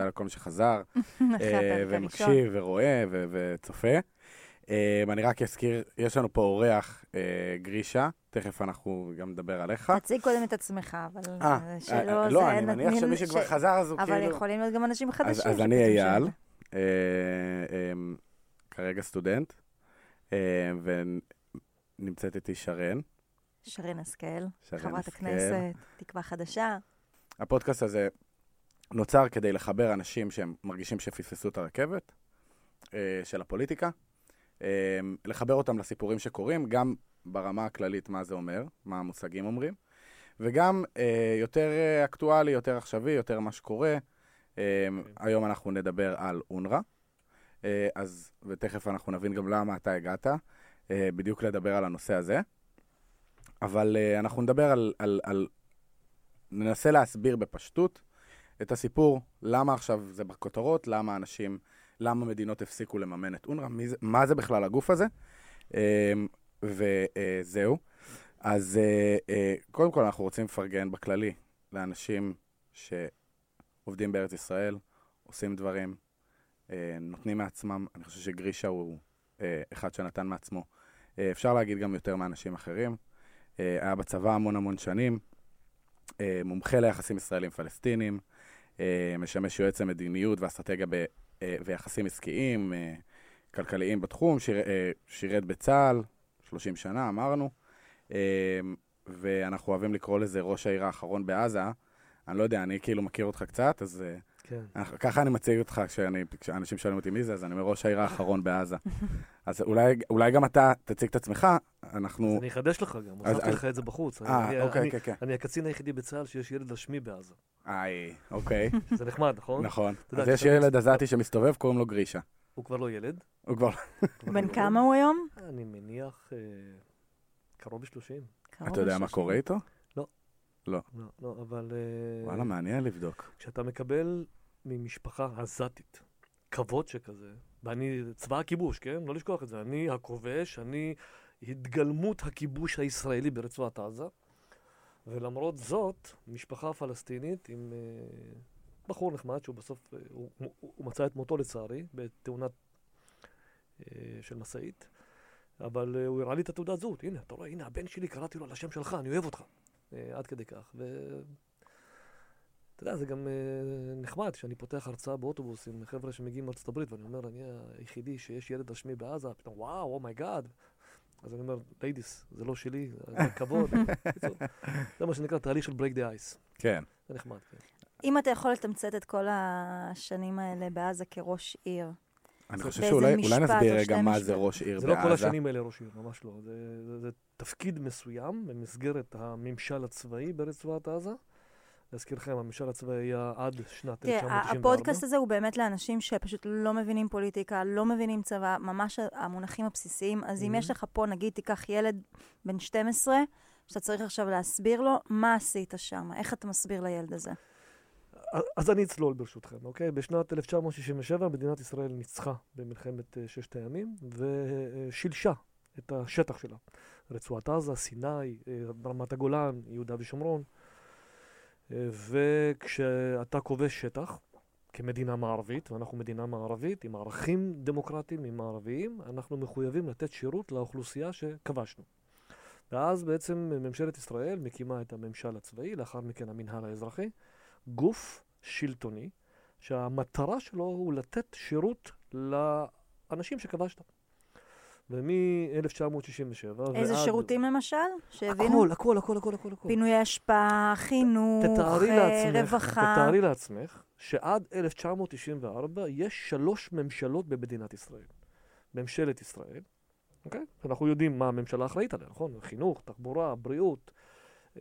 תודה לכל מי שחזר, אחרי אה. ומקשיב ורואה וצופה. אה, אני רק אזכיר, יש לנו פה אורח, אה, גרישה, תכף אנחנו גם נדבר עליך. תציג קודם את עצמך, אבל שלא. לא, אני מניח שמי שכבר חזר אז הוא אבל כאילו... יכולים להיות גם אנשים חדשים. אז אני אייל, אה, כרגע סטודנט, ונמצאת איתי שרן. שרן השכל, חברת. הכנסת, תקווה חדשה. הפודקאסט הזה נוצר כדי לחבר אנשים שהם מרגישים שפספסו את הרכבת אה, של הפוליטיקה, אה, לחבר אותם לסיפורים שקורים, גם ברמה הכללית מה זה אומר, מה המושגים אומרים, וגם אה, יותר אקטואלי, יותר עכשווי, יותר מה שקורה. אה, היום אנחנו נדבר על אונר"א, אה, אז, ותכף אנחנו נבין גם למה אתה הגעת, אה, בדיוק לדבר על הנושא הזה. אבל אנחנו נדבר על, על, על ננסה להסביר בפשטות את הסיפור, למה עכשיו זה בכותרות, למה אנשים, למה מדינות הפסיקו לממן את אונר"א, מה זה בכלל הגוף הזה, אמ, וזהו. אז אה, אה, קודם כל אנחנו רוצים לפרגן בכללי לאנשים שעובדים בארץ ישראל, עושים דברים, אה, נותנים מעצמם, אני חושב שגרישה הוא אחד שנתן מעצמו. אפשר להגיד גם יותר מאנשים אחרים. היה בצבא המון המון שנים, מומחה ליחסים ישראלים-פלסטינים, משמש יועץ למדיניות ואסטרטגיה ב, אה, ויחסים עסקיים, אה, כלכליים בתחום, שיר, אה, שירת בצה"ל, 30 שנה, אמרנו, אה, ואנחנו אוהבים לקרוא לזה ראש העיר האחרון בעזה. אני לא יודע, אני כאילו מכיר אותך קצת, אז אה, כן. אנחנו- ככה אני מציג אותך כשאני- כשאנשים שואלים אותי מי זה, אז אני אומר ראש העיר האחרון בעזה. אז אולי, אולי גם אתה תציג את עצמך, אנחנו... אז אני אחדש לך גם, אז- הוספתי אז- לך את זה בחוץ. אני- אה, אוקיי, אני- כן, כן. אני הקצין היחידי בצה"ל שיש ילד רשמי בעזה. איי, אוקיי, זה נחמד, נכון? נכון. אז יש ילד עזתי שמסתובב, קוראים לו גרישה. הוא כבר לא ילד. הוא כבר... בן לא כמה הוא היום? אני מניח אה, קרוב ל-30. קרוב אתה יודע מה. קורה איתו? לא, לא, אבל... אה, וואלה, מעניין לבדוק. כשאתה מקבל ממשפחה עזתית כבוד שכזה, ואני צבא הכיבוש, כן? לא לשכוח את זה. אני הכובש, אני התגלמות הכיבוש הישראלי ברצועת עזה, ולמרות זאת, משפחה פלסטינית עם אה, בחור נחמד, שהוא בסוף, אה, הוא, הוא, הוא מצא את מותו לצערי, בתאונת אה, של משאית, אבל אה, הוא הראה לי את התעודת זהות. הנה, אתה רואה, הנה, הבן שלי, קראתי לו על השם שלך, אני אוהב אותך. אה, עד כדי כך. ו... אתה יודע, זה גם אה, נחמד שאני פותח הרצאה באוטובוס עם חבר'ה שמגיעים מארצות הברית, ואני אומר, אני היחידי שיש ילד רשמי בעזה, פתאום, וואו, oh my God. אז אני אומר, ladies, זה לא שלי, זה כבוד. זה מה שנקרא תהליך של break the ice. כן. זה נחמד, כן. אם אתה יכול לתמצת את כל השנים האלה בעזה כראש עיר, אני חושב שאולי נסביר רגע מה זה. ראש עיר זה לא כל בעזה. השנים האלה ראש עיר, ממש לא. זה תפקיד מסוים במסגרת הממשל הצבאי ברצועת עזה. להזכירכם, הממשל הצבאי היה עד שנת תראה, 1994. הפודקאסט הזה הוא באמת לאנשים שפשוט לא מבינים פוליטיקה, לא מבינים צבא, ממש המונחים הבסיסיים. אז אם. יש לך פה, נגיד, תיקח ילד בן 12, שאתה צריך עכשיו להסביר לו, מה עשית שם? איך אתה מסביר לילד הזה? אז אני אצלול ברשותכם, אוקיי? בשנת 1967 מדינת ישראל ניצחה במלחמת אה, ששת הימים ושילשה את השטח שלה. רצועת עזה, סיני, אה, רמת הגולן, יהודה ושומרון. וכשאתה כובש שטח כמדינה מערבית, ואנחנו מדינה מערבית עם ערכים דמוקרטיים, עם מערביים, אנחנו מחויבים לתת שירות לאוכלוסייה שכבשנו. ואז בעצם ממשלת ישראל מקימה את הממשל הצבאי, לאחר מכן המינהל האזרחי, גוף שלטוני, שהמטרה שלו הוא לתת שירות לאנשים שכבשת. ומ-1967 ועד... איזה שירותים למשל? שהבינו? הכל, הכל, הכל, הכל, הכל. פינוי אשפה, חינוך, תתארי אה, לעצמך, רווחה. תתארי לעצמך שעד 1994 יש שלוש ממשלות במדינת ישראל. ממשלת ישראל, אוקיי? אנחנו יודעים מה הממשלה אחראית עליה, נכון? חינוך, תחבורה, בריאות,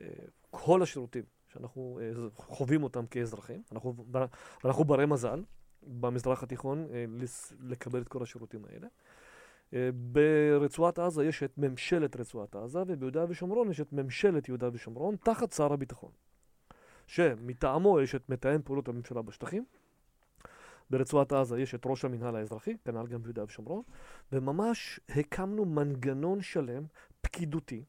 אה, כל השירותים שאנחנו אה, חווים אותם כאזרחים. אנחנו, אנחנו ברי מזל במזרח התיכון לקבל את כל השירותים האלה. אה, ברצועת עזה יש את ממשלת רצועת עזה, וביהודה ושומרון יש את ממשלת יהודה ושומרון תחת שר הביטחון. שמטעמו יש את מתאם פעולות הממשלה בשטחים. ברצועת עזה יש את ראש המינהל האזרחי, כנ"ל גם ביהודה ושומרון, וממש הקמנו מנגנון שלם, פקידותי,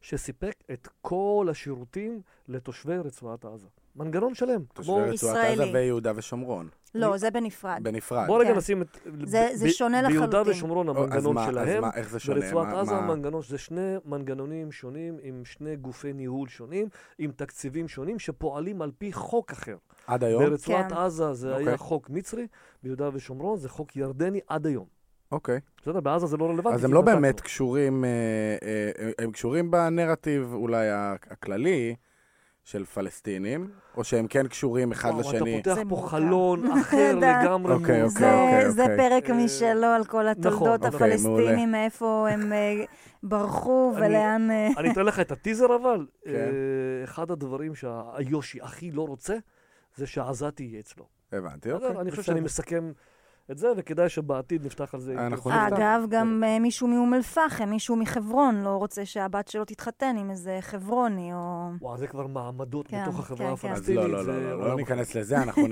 שסיפק את כל השירותים לתושבי רצועת עזה. מנגנון שלם. תושבי רצועת עזה ישראלי. ויהודה ושומרון. לא, זה בנפרד. בנפרד. בוא רגע כן. נשים את... זה- שונה ביהודה לחלוטין. ושומרון או, אז המנגנון אז שלהם, מה, איך זה שונה? ברצועת עזה המנגנון, זה שני מנגנונים שונים עם שני גופי ניהול שונים, עם תקציבים שונים שפועלים על פי חוק אחר. עד היום? ברצועת כן. עזה זה היה אוקיי. חוק מצרי, ביהודה ושומרון זה חוק ירדני עד היום. אוקיי. בסדר? בעזה זה לא רלוונטי. אז הם לא. באמת קשורים, אה, אה, הם קשורים בנרטיב אולי הכללי של פלסטינים, או שהם כן קשורים אחד וואו, לשני? אתה פותח זה פה. חלון אחר לגמרי. אוקיי. זה, אוקיי, זה אוקיי. פרק משלו על כל התולדות נכון, אוקיי. הפלסטינים, מאיפה הם אה, ברחו ולאן... אה, אני אתן לך את הטיזר אבל. כן. אה, אחד הדברים שהיושי הכי לא רוצה, זה שעזתי יהיה אצלו. הבנתי? אוקיי. אני חושב. שאני מסכם את זה, וכדאי שבעתיד נפתח על זה. אנחנו יותר. נפתח. אגב, גם אה, מישהו מאום אל-פחם, מישהו מחברון, לא רוצה שהבת שלו תתחתן עם איזה חברוני, או... וואו, זה כבר מעמדות כן, בתוך החברה כן, כן. אז הפלסטינית. לא, לא, לא, לא, לא ניכנס לזה, אנחנו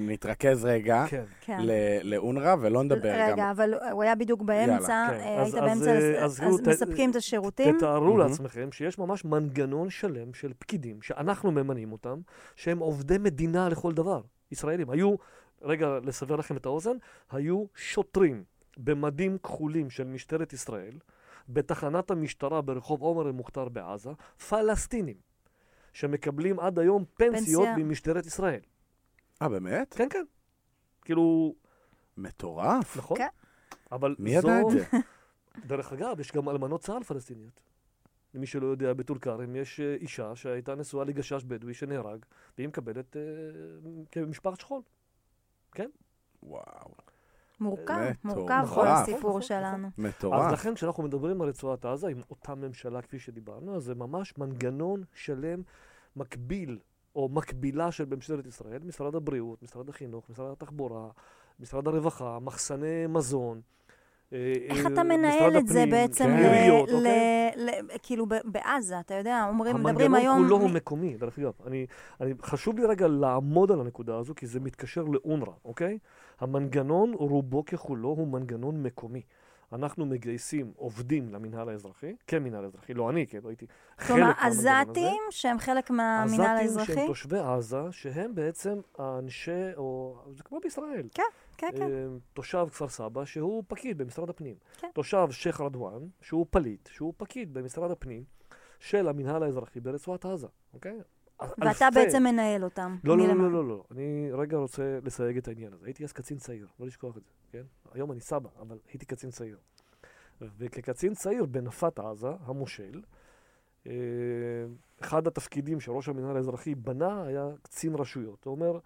נתרכז רגע. כן. כן. לאונר"א ולא נדבר גם. רגע, אבל הוא היה בדיוק באמצע, כן. אה, היית באמצע, אה, אז מספקים את השירותים. תתארו. לעצמכם שיש ממש מנגנון שלם של פקידים, שאנחנו ממנים אותם, שהם עובדי מדינה לכל דבר. ישראלים. היו, רגע, לסבר לכם את האוזן, היו שוטרים במדים כחולים של משטרת ישראל, בתחנת המשטרה ברחוב עומר אל-מוכתר בעזה, פלסטינים, שמקבלים עד היום פנסיות פנסיה. ממשטרת ישראל. אה, באמת? כן, כן. כאילו, מטורף. נכון? כן. אבל מי ידע את זה? דרך אגב, יש גם אלמנות צה"ל פלסטיניות. למי שלא יודע, בטול כרם יש אה, אישה שהייתה נשואה לגשש בדואי שנהרג, והיא מקבלת אה, כמשפחת שכול. וואו, מורכב, מורכב. כל נכון, הסיפור שלנו. אז מטורף. לכן כשאנחנו מדברים על רצועת עזה עם אותה ממשלה כפי שדיברנו, אז זה ממש מנגנון שלם מקביל, או מקבילה של ממשלת ישראל, משרד הבריאות, משרד החינוך, משרד התחבורה, משרד הרווחה, מחסני מזון. אה, איך אה, אתה מנהל את זה בעצם, כן. אוקיי? כאילו בעזה, אתה יודע, אומרים, מדברים היום... המנגנון כולו הוא מקומי, דרך אגב. חשוב לי רגע לעמוד על הנקודה הזו, כי זה מתקשר לאונר"א, אוקיי? המנגנון, רובו ככולו, הוא מנגנון מקומי. אנחנו מגייסים עובדים למינהל האזרחי, כמינהל האזרחי, לא אני, כן, לא הייתי חלק כלומר, מהמנגנון הזה. עזתים שהם חלק מהמינהל עזתים האזרחי? שהם תושבי עזה, שהם בעצם האנשי, או זה כמו בישראל. כן, כן. אה, תושב כפר סבא שהוא פקיד במשרד הפנים. כן. תושב שייח' רדואן שהוא פליט, שהוא פקיד במשרד הפנים של המינהל האזרחי ברצועת עזה, אוקיי? ואתה אלפי- בעצם מנהל אותם. לא, לא, לא. לא, לא, לא. אני רגע רוצה לסייג את העניין הזה. הייתי אז קצין צעיר, לא לשכוח את זה, כן? היום אני סבא, אבל הייתי קצין צעיר. וכקצין צעיר בנפת עזה, המושל, אה, אחד התפקידים שראש המינהל האזרחי בנה היה קצין רשויות. הוא אומר,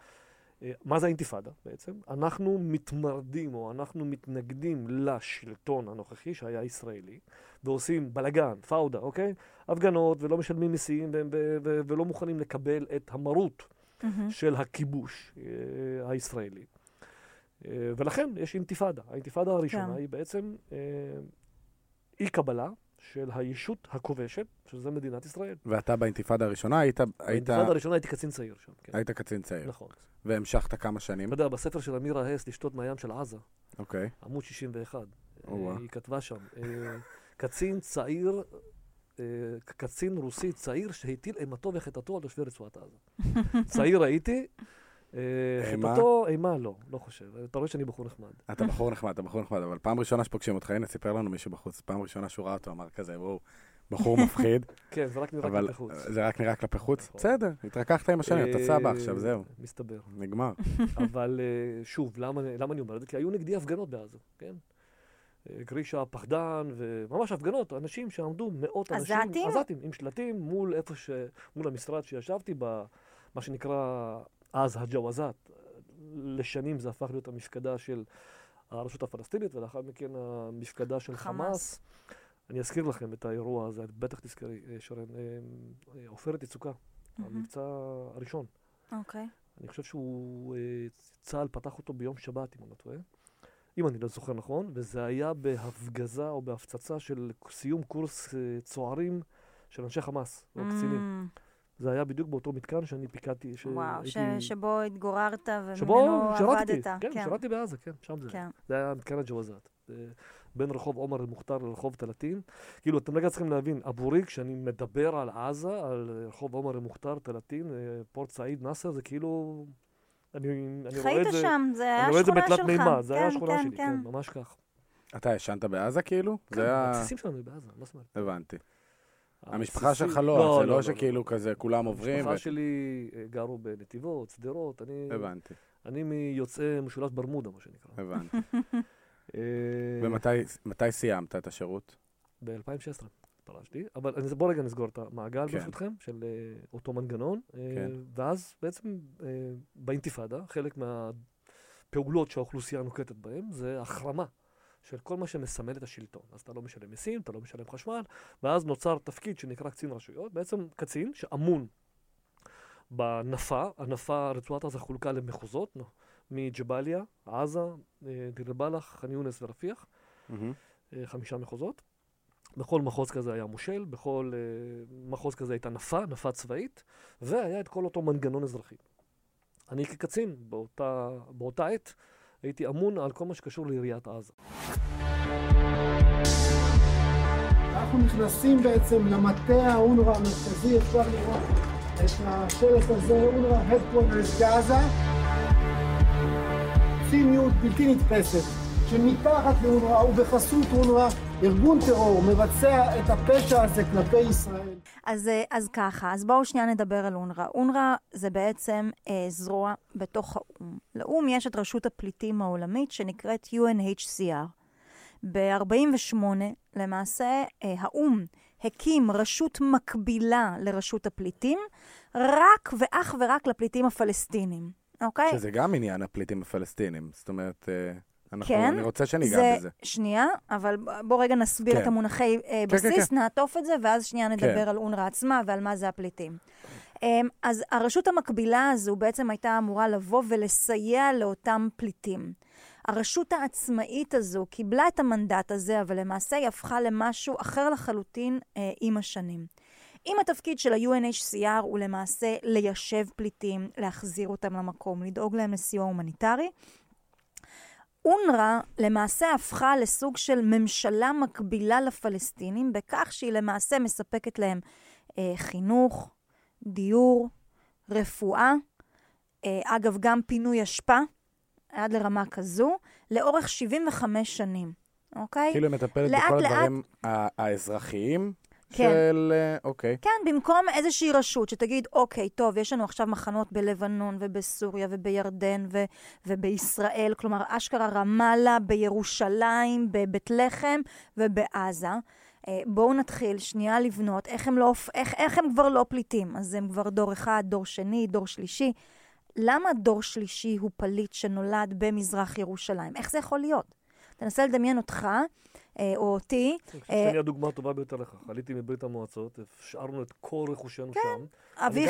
מה זה האינתיפאדה בעצם? אנחנו מתמרדים או אנחנו מתנגדים לשלטון הנוכחי שהיה ישראלי, ועושים בלאגן, פאודה, אוקיי? הפגנות ולא משלמים מיסים ו- ו- ו- ולא מוכנים לקבל את המרות מהמם. של הכיבוש אה, הישראלי. אה, ולכן יש אינתיפאדה. האינתיפאדה הראשונה כן. היא בעצם אה, אי קבלה של הישות הכובשת, שזה מדינת ישראל. ואתה באינתיפאדה הראשונה היית, היית, באינתיפאדה הראשונה הייתי קצין צעיר שם, כן. היית קצין צעיר, נכון. והמשכת כמה שנים, אתה יודע, בספר של אמירה הס, לשתות מהים של עזה, אוקיי. עמוד 61, או-אה. אה, היא כתבה שם, אה, קצין צעיר, אה, קצין רוסי צעיר שהטיל אימתו וחטאתו על תושבי רצועת עזה. צעיר הייתי? חטאתו, אימה לא, לא חושב. אתה רואה שאני בחור נחמד. אתה בחור נחמד, אתה בחור נחמד, אבל פעם ראשונה שפוגשים אותך, הנה, סיפר לנו מישהו בחוץ, פעם ראשונה שהוא ראה אותו, אמר כזה, וואו, בחור מפחיד, כן, זה רק נראה אבל כלפי חוץ. זה רק נראה כלפי חוץ. נכון. בסדר, התרככת עם השנים, אתה סבא עכשיו, אה, זהו, מסתבר. נגמר. אבל אה, שוב, למה למה אני אומר את זה? כי היו נגדי הפגנות בעזה, כן? אה, גרישה פחדן, וממש הפגנות, אנשים שעמדו, מאות אנשים. עזתים? עזתים, עם שלטים מול איפה ש... מול המשרד שישבתי, במה שנקרא אז הג'ווזת. לשנים זה הפך להיות המפקדה של הרשות הפלסטינית, ולאחר מכן המפקדה של חמאס. חמאס. אני אזכיר לכם את האירוע הזה, את בטח תזכרי, אה, שרן. אה, אה, עופרת יצוקה, מהמם. המבצע הראשון. אוקיי. אני חושב שהוא, צה"ל פתח אותו ביום שבת, אם אני לא טועה, אם אני לא זוכר נכון, וזה היה בהפגזה או בהפצצה של סיום קורס צוערים של אנשי חמאס, או קצינים. זה היה בדיוק באותו מתקן שאני פיקדתי, וואו, ש- שהייתי... שבו התגוררת שבו וממנו שירתתי, עבדת. כן, שירתתי בעזה, כן, שם זה. כן. זה היה מתקן הג'ווזאת. אה, בין רחוב עומר אל-מוכתר לרחוב תלתין. כאילו, אתם רגע צריכים להבין, עבורי, כשאני מדבר על עזה, על רחוב עומר אל-מוכתר, תלתין, אה, פורט סעיד, נאסר, זה כאילו... אני, אני רואה חיית את זה... שם, זה היה אני רואה את זה השכונה בתלת שלך. מימד, זה היה כן, השכונה כן, שלי, כן, ממש כך. אתה ישנת בעזה כאילו? כן, זה היה... הבסיסים שלנו בעזה, מה זאת אומרת? הבנתי. המשפחה שלך לא, זה לא שכאילו כזה כולם עוברים. המשפחה שלי אה, גרו בנתיבות, שדרות, אני, הבנתי, אני מיוצאי משולש ברמודה, מה שנקרא. הבנתי. אה, ומתי מתי סיימת את השירות? ב-2016 פרשתי, אבל אני- בוא רגע נסגור את המעגל כן. ברשותכם, של אה, אותו מנגנון, כן. ואז בעצם באינתיפאדה, חלק מהפעולות שהאוכלוסייה נוקטת בהן, זה החרמה של כל מה שמסמל את השלטון. אז אתה לא משלם מיסים, אתה לא משלם חשמל, ואז נוצר תפקיד שנקרא קצין רשויות, בעצם קצין שאמון בנפה, הנפה, רצועת עזה חולקה למחוזות, מג'באליה, עזה, אה, דיר אל-בלח, ח'אן יונס ורפיח. אה, חמישה מחוזות. בכל מחוז כזה היה מושל, בכל אה, מחוז כזה הייתה נפה, נפה צבאית, והיה את כל אותו מנגנון אזרחי. אני כקצין באותה, באותה עת הייתי אמון על כל מה שקשור לעיריית עזה. אנחנו נכנסים בעצם למטה האונר"א המרכזי, אפשר לראות את השלט הזה, אונר"א Headquarters בעזה. ציניות בלתי נתפסת, שמתחת לאונר"א ובחסות אונר"א, ארגון טרור מבצע את הפשע הזה כלפי ישראל. אז, אה, אז ככה, אז בואו שנייה נדבר על אונר"א. אונר"א זה בעצם אה, זרוע בתוך האו"ם. לאו"ם יש את רשות הפליטים העולמית שנקראת UNHCR. ב-48' למעשה אה, האו"ם הקים רשות מקבילה לרשות הפליטים, רק ואך ורק לפליטים הפלסטינים, אוקיי? שזה גם עניין הפליטים הפלסטינים. זאת אומרת, אה, אנחנו- כן, אני רוצה שניגע זה, בזה. שנייה, אבל בוא רגע נסביר כן. את המונחי אה, כן, בסיס, כן. נעטוף את זה, ואז שנייה נדבר כן. על אונר"א עצמה ועל מה זה הפליטים. אמ, אז הרשות המקבילה הזו בעצם הייתה אמורה לבוא ולסייע לאותם פליטים. הרשות העצמאית הזו קיבלה את המנדט הזה, אבל למעשה היא הפכה למשהו אחר לחלוטין אה, עם השנים. אם התפקיד של ה-UNHCR הוא למעשה ליישב פליטים, להחזיר אותם למקום, לדאוג להם לסיוע הומניטרי, אונר"א למעשה הפכה לסוג של ממשלה מקבילה לפלסטינים, בכך שהיא למעשה מספקת להם אה, חינוך, דיור, רפואה, אה, אגב, גם פינוי אשפה, עד לרמה כזו, לאורך 75 שנים, אוקיי? כאילו היא מטפלת לאט, בכל לאט. הדברים האזרחיים כן. של... אה, אוקיי. כן, במקום איזושהי רשות שתגיד, אוקיי, טוב, יש לנו עכשיו מחנות בלבנון ובסוריה ובירדן ו- ובישראל, כלומר, אשכרה רמאללה, בירושלים, בבית לחם ובעזה. אה, בואו נתחיל שנייה לבנות איך הם, לא, איך, איך הם כבר לא פליטים. אז הם כבר דור אחד, דור שני, דור שלישי. למה דור שלישי הוא פליט שנולד במזרח ירושלים? איך זה יכול להיות? תנסה לדמיין אותך, אה, או אותי, אני חושב שאני הדוגמה הטובה ביותר לכך. עליתי מברית המועצות, השארנו את כל רכושנו שם. אני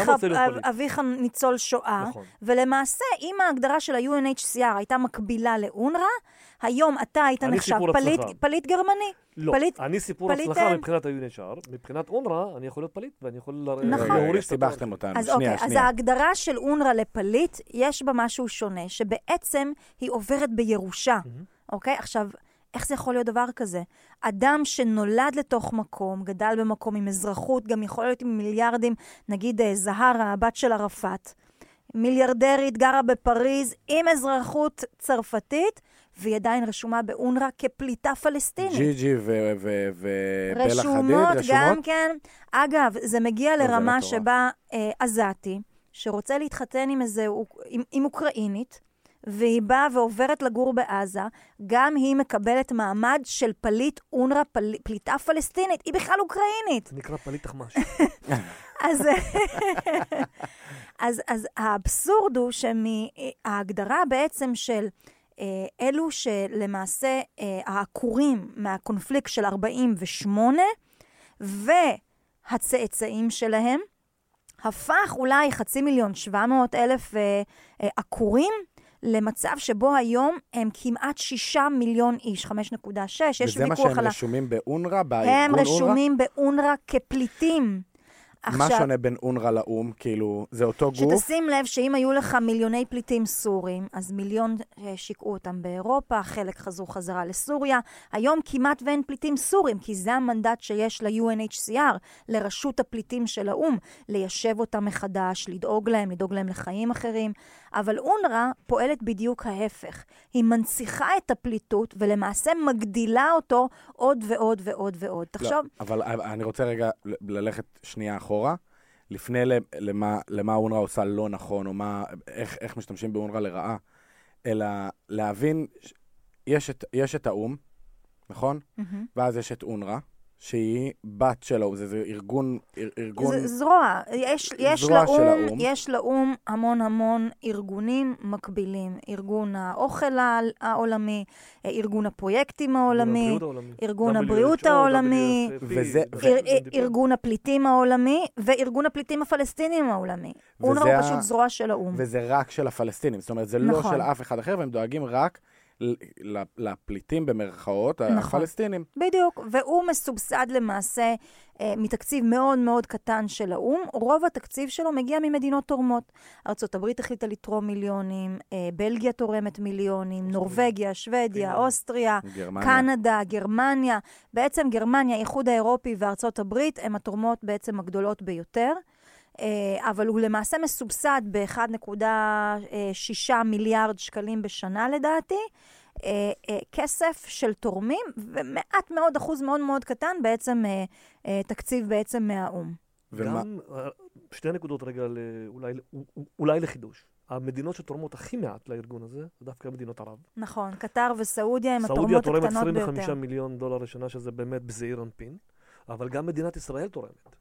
אביך, ניצול שואה, נכון. ולמעשה, אם ההגדרה של ה-UNHCR הייתה מקבילה לאונר"א, היום אתה היית נחשב פליט, גרמני. לא, פליט- אני סיפור פליט, הצלחה אה, מבחינת ה-UNHR, מבחינת אונר"א, אני יכול להיות פליט ואני יכול ל- נכון. להוריש את סיבכתם. אותנו. אז שנייה, אוקיי, אז שנייה. ההגדרה של אונר"א לפליט, יש בה משהו שונה, שבעצם היא עוברת בירושה, מהמם. אוקיי? עכשיו, איך זה יכול להיות דבר כזה? אדם שנולד לתוך מקום, גדל במקום עם אזרחות, גם יכול להיות עם מיליארדים, נגיד אה, זהרה, הבת של ערפאת, מיליארדרית, גרה בפריז, עם אזרחות צרפתית, והיא עדיין רשומה באונר"א כפליטה פלסטינית. ג'י ג'י ו- ו- ובלה חדיד, רשומות, גם רשומות? כן. אגב, זה מגיע לא, זה לרמה. שבה אה, עזתי, שרוצה להתחתן עם איזה, עם, עם אוקראינית, והיא באה ועוברת לגור בעזה, גם היא מקבלת מעמד של פליט אונר"א, פל, פליטה פלסטינית. היא בכלל אוקראינית. זה נקרא פליט תחמ"ש. אז, אז, אז האבסורד הוא שמההגדרה בעצם של אה, אלו שלמעשה אה, העקורים מהקונפליקט של 48 והצאצאים שלהם, הפך אולי חצי מיליון, 700 אלף אה, אה, עקורים למצב שבו היום הם כמעט 6 מיליון איש, 5.6, יש וזה מה ויכוח שהם על ה... רשומים באונר"א, בארגון הם אונר"א? רשומים באונר"א כפליטים. מה עכשיו- שונה בין אונר"א לאו"ם? כאילו, זה אותו גוף? שתשים לב שאם היו לך מיליוני פליטים סורים, אז מיליון אה, שיקעו אותם באירופה, חלק חזרו חזרה לסוריה. היום כמעט ואין פליטים סורים, כי זה המנדט שיש ל-UNHCR, לרשות הפליטים של האו"ם, ליישב אותם מחדש, לדאוג להם, לדאוג להם לחיים אחרים. אבל אונר"א פועלת בדיוק ההפך. היא מנציחה את הפליטות ולמעשה מגדילה אותו עוד ועוד ועוד ועוד. תחשוב, לא, אבל אני רוצה רגע ללכת שנייה אחורה. לפני למה, למה אונר"א עושה לא נכון, או מה, איך, איך משתמשים באונר"א לרעה, אלא להבין, יש את, יש את האו"ם, נכון? מהמם. ואז יש את אונר"א, שהיא בת של האו"ם, זה, זה ארגון, אר- ארגון, ז- זרוע. יש, יש, זרוע של לאו"ם, האו"ם. יש לאו"ם המון המון ארגונים מקבילים. ארגון האוכל העולמי, אה, ארגון הפרויקטים העולמי, ארגון הבריאות העולמי, ארגון הפליטים העולמי וארגון הפליטים הפלסטינים העולמי. אונר"א הוא פשוט זרוע של האו"ם. וזה רק של הפלסטינים. זאת אומרת, זה לא נכון. של אף אחד אחר, והם דואגים רק לפליטים במרכאות, נכון. הפלסטינים. בדיוק, והוא מסובסד למעשה אה, מתקציב מאוד מאוד קטן של האו"ם. רוב התקציב שלו מגיע ממדינות תורמות. ארה"ב החליטה לתרום מיליונים, אה, בלגיה תורמת מיליונים, נורבגיה, שוודיה, פינלנד. אוסטריה, גרמניה. קנדה, גרמניה. בעצם גרמניה, האיחוד האירופי וארצות הברית הם התורמות בעצם הגדולות ביותר. אה, אבל הוא למעשה מסובסד ב-1.6 מיליארד שקלים בשנה לדעתי. אה, אה, כסף של תורמים, ומעט מאוד, אחוז מאוד מאוד קטן, בעצם אה, אה, תקציב בעצם מהאו"ם. ומה, גם, שתי נקודות רגע, אולי, אולי לחידוש. המדינות שתורמות הכי מעט לארגון הזה, זה דווקא מדינות ערב. נכון, קטר וסעודיה הם סעודיה התורמות תורמת הקטנות 25 ביותר. מיליון דולר לשנה, שזה באמת בזעיר אנפין, אבל גם מדינת ישראל תורמת.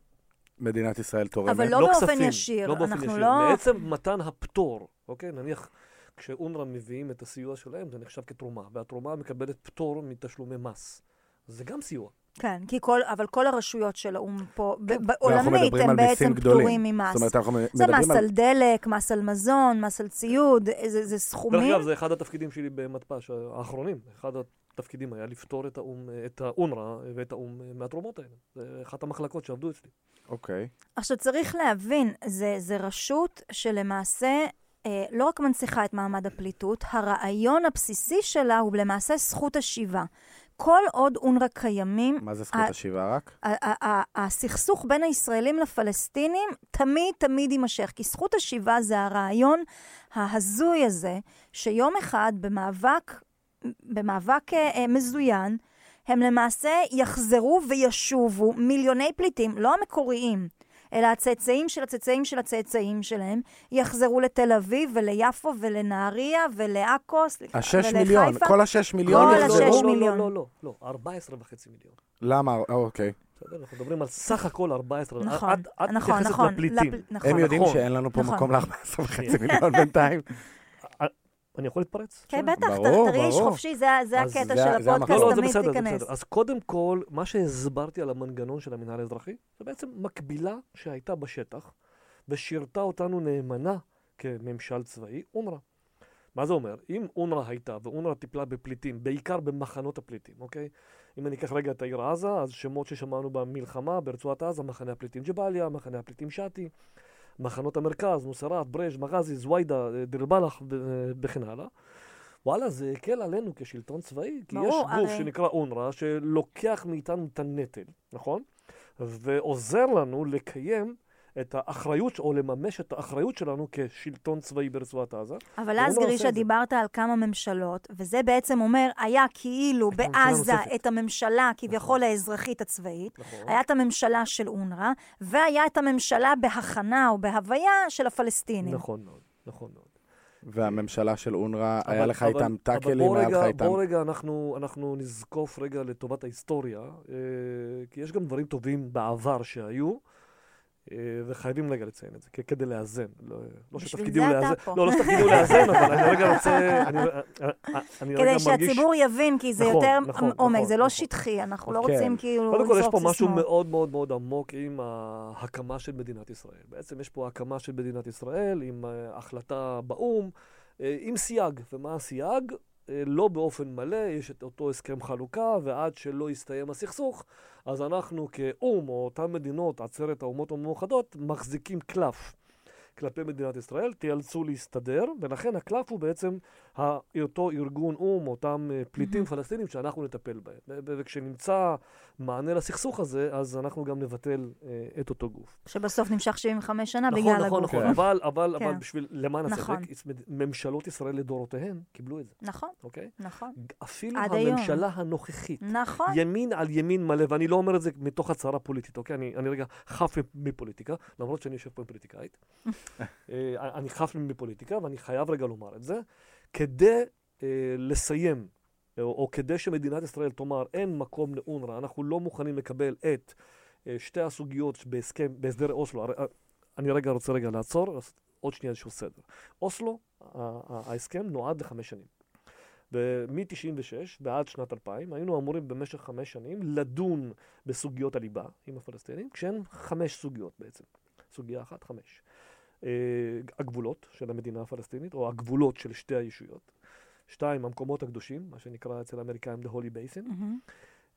מדינת ישראל תורמת? אבל לא באופן כספים, ישיר, לא באופן ישיר. לא- מעצם מתן הפטור, אוקיי? נניח, כשאונר"א מביאים את הסיוע שלהם, זה נחשב כתרומה, והתרומה מקבלת פטור מתשלומי מס. זה גם סיוע. כן, כי כל, אבל כל הרשויות של האו"ם פה, כן. מדברים הם בעצם. פטורים ממס. זאת אומרת, זה מס על... על דלק, מס על מזון, מס על ציוד, זה, זה סכומים. דרך אגב, זה אחד התפקידים שלי במתפ"ש האחרונים. אחד התפקידים היה לפתור את האו"ם, את האונר"א ואת האו"ם מהתרומות האלה. זה אחת המחלקות שעבדו אצלי. אוקיי. עכשיו, צריך להבין, זה, זה רשות שלמעשה אה, לא רק מנציחה את מעמד הפליטות, הרעיון הבסיסי שלה הוא למעשה זכות השיבה. כל עוד אונר"א קיימים, מה זה זכות השיבה רק? הסכסוך בין הישראלים לפלסטינים תמיד תמיד יימשך, כי זכות השיבה זה הרעיון ההזוי הזה, שיום אחד במאבק, במאבק אה, אה, מזוין, הם למעשה יחזרו וישובו מיליוני פליטים, לא המקוריים, אלא הצאצאים של הצאצאים של הצאצאים שלהם, יחזרו לתל אביב וליפו ולנהריה ולעכו, סליחה, השש מיליון, ולחיפה. כל השש מיליון כל יחזרו? השש לא, לא, מיליון. לא, לא, לא, 14 וחצי מיליון. למה? אה, אוקיי. בסדר? אנחנו מדברים על סך הכל 14. נכון, את, את נכון, נכון, לפליטים. לפ- נכון. הם יודעים נכון. שאין לנו פה נכון. מקום ל-14 וחצי מיליון בינתיים. אני יכול להתפרץ? כן? בטח, תרגיש ברור. חופשי, זה, הקטע זה- של הפודקאסט, לא, לא, זה תמיד זה תיכנס. בסדר. אז קודם כל, מה שהסברתי על המנגנון של המינהל האזרחי, זה בעצם מקבילה שהייתה בשטח, ושירתה אותנו נאמנה כממשל צבאי, אונר"א. מה זה אומר? אם אונר"א הייתה, ואונר"א טיפלה בפליטים, בעיקר במחנות הפליטים, אוקיי? אם אני אקח רגע את העיר עזה, אז שמות ששמענו במלחמה ברצועת עזה, מחנה הפליטים ג'באליה, מחנה הפליטים שאטי, מחנות המרכז, נוסרת, ברז', מגזי, זווידה, דיר בלח ו- וכן הלאה. וואלה, זה הקל עלינו כשלטון צבאי, כי ברור, יש גוף הרי- שנקרא אונר"א, שלוקח מאיתנו את הנטל, נכון? ועוזר לנו לקיים את האחריות, או לממש את האחריות שלנו כשלטון צבאי ברצועת עזה. אבל אז, גרישה. דיברת על כמה ממשלות, וזה בעצם אומר, היה כאילו את הממשלה בעזה. את הממשלה כביכול האזרחית הצבאית, נכון. היה את הממשלה של אונר"א, והיה את הממשלה בהכנה או בהוויה של הפלסטינים. נכון מאוד, נכון מאוד. והממשלה של אונר"א, היה לך איתם טאקלים, היה לך איתם... בוא רגע אנחנו, אנחנו נזקוף רגע לטובת ההיסטוריה, אה, כי יש גם דברים טובים בעבר שהיו, אה, וחייבים רגע לציין את זה, כדי לאזן. לא, לא שתפקידי הוא לאזן. לא, לא שתפקידי הוא לאזן, אבל אני רגע רוצה, אני, אה, אה, רגע כדי מרגיש... שהציבור יבין, כי זה נכון, יותר נכון, עומק, נכון, זה לא. שטחי, אנחנו לא כן. רוצים כאילו קודם כל, יש פה משהו. מאוד מאוד מאוד עמוק עם ההקמה של מדינת ישראל. בעצם יש פה הקמה של מדינת ישראל עם אה, החלטה באו"ם, אה, עם סייג. ומה הסייג? אה, לא באופן מלא, יש את אותו הסכם חלוקה, ועד שלא יסתיים הסכסוך, אז אנחנו כאו"ם, או אותן מדינות, עצרת האומות המאוחדות, מחזיקים קלף. כלפי מדינת ישראל, תיאלצו להסתדר, ולכן הקלף הוא בעצם אותו ארגון או"ם, אותם אה, פליטים פלסטינים שאנחנו נטפל בהם. וכשנמצא מענה לסכסוך הזה, אז אנחנו גם נבטל אה, את אותו גוף. שבסוף נמשך 75 שנה נכון, בגלל נכון, הגוף. נכון. נכון, אבל, אבל, כן. אבל בשביל, למען נכון. הצדק, ממשלות ישראל לדורותיהן קיבלו את זה, נכון, אוקיי? נכון, אפילו עד היום. הממשלה הנוכחית. נכון. ימין על ימין מלא, ואני לא אומר את זה מתוך הצהרה פוליטית, אוקיי? אני, אני רגע חף מפוליטיקה, למרות שאני יושב פה עם פוליטיקאית. אה, אני חף מפוליטיקה, ואני חייב רגע לומר את זה. כדי אה, לסיים, או, או כדי שמדינת ישראל תאמר, אין מקום לאונר"א, אנחנו לא מוכנים לקבל את אה, שתי הסוגיות בהסכם, בהסדר אוסלו. הרי, אה, אני רגע רוצה רגע לעצור, עוד שנייה איזשהו סדר. אוסלו, ההסכם נועד לחמש שנים. מ-96 ועד שנת 2000 היינו אמורים במשך חמש שנים לדון בסוגיות הליבה עם הפלסטינים, כשהן חמש סוגיות בעצם. סוגיה אחת, חמש. אה, הגבולות של המדינה הפלסטינית, או הגבולות של שתי הישויות. שתיים, המקומות הקדושים, מה שנקרא אצל האמריקאים The Holy Basin.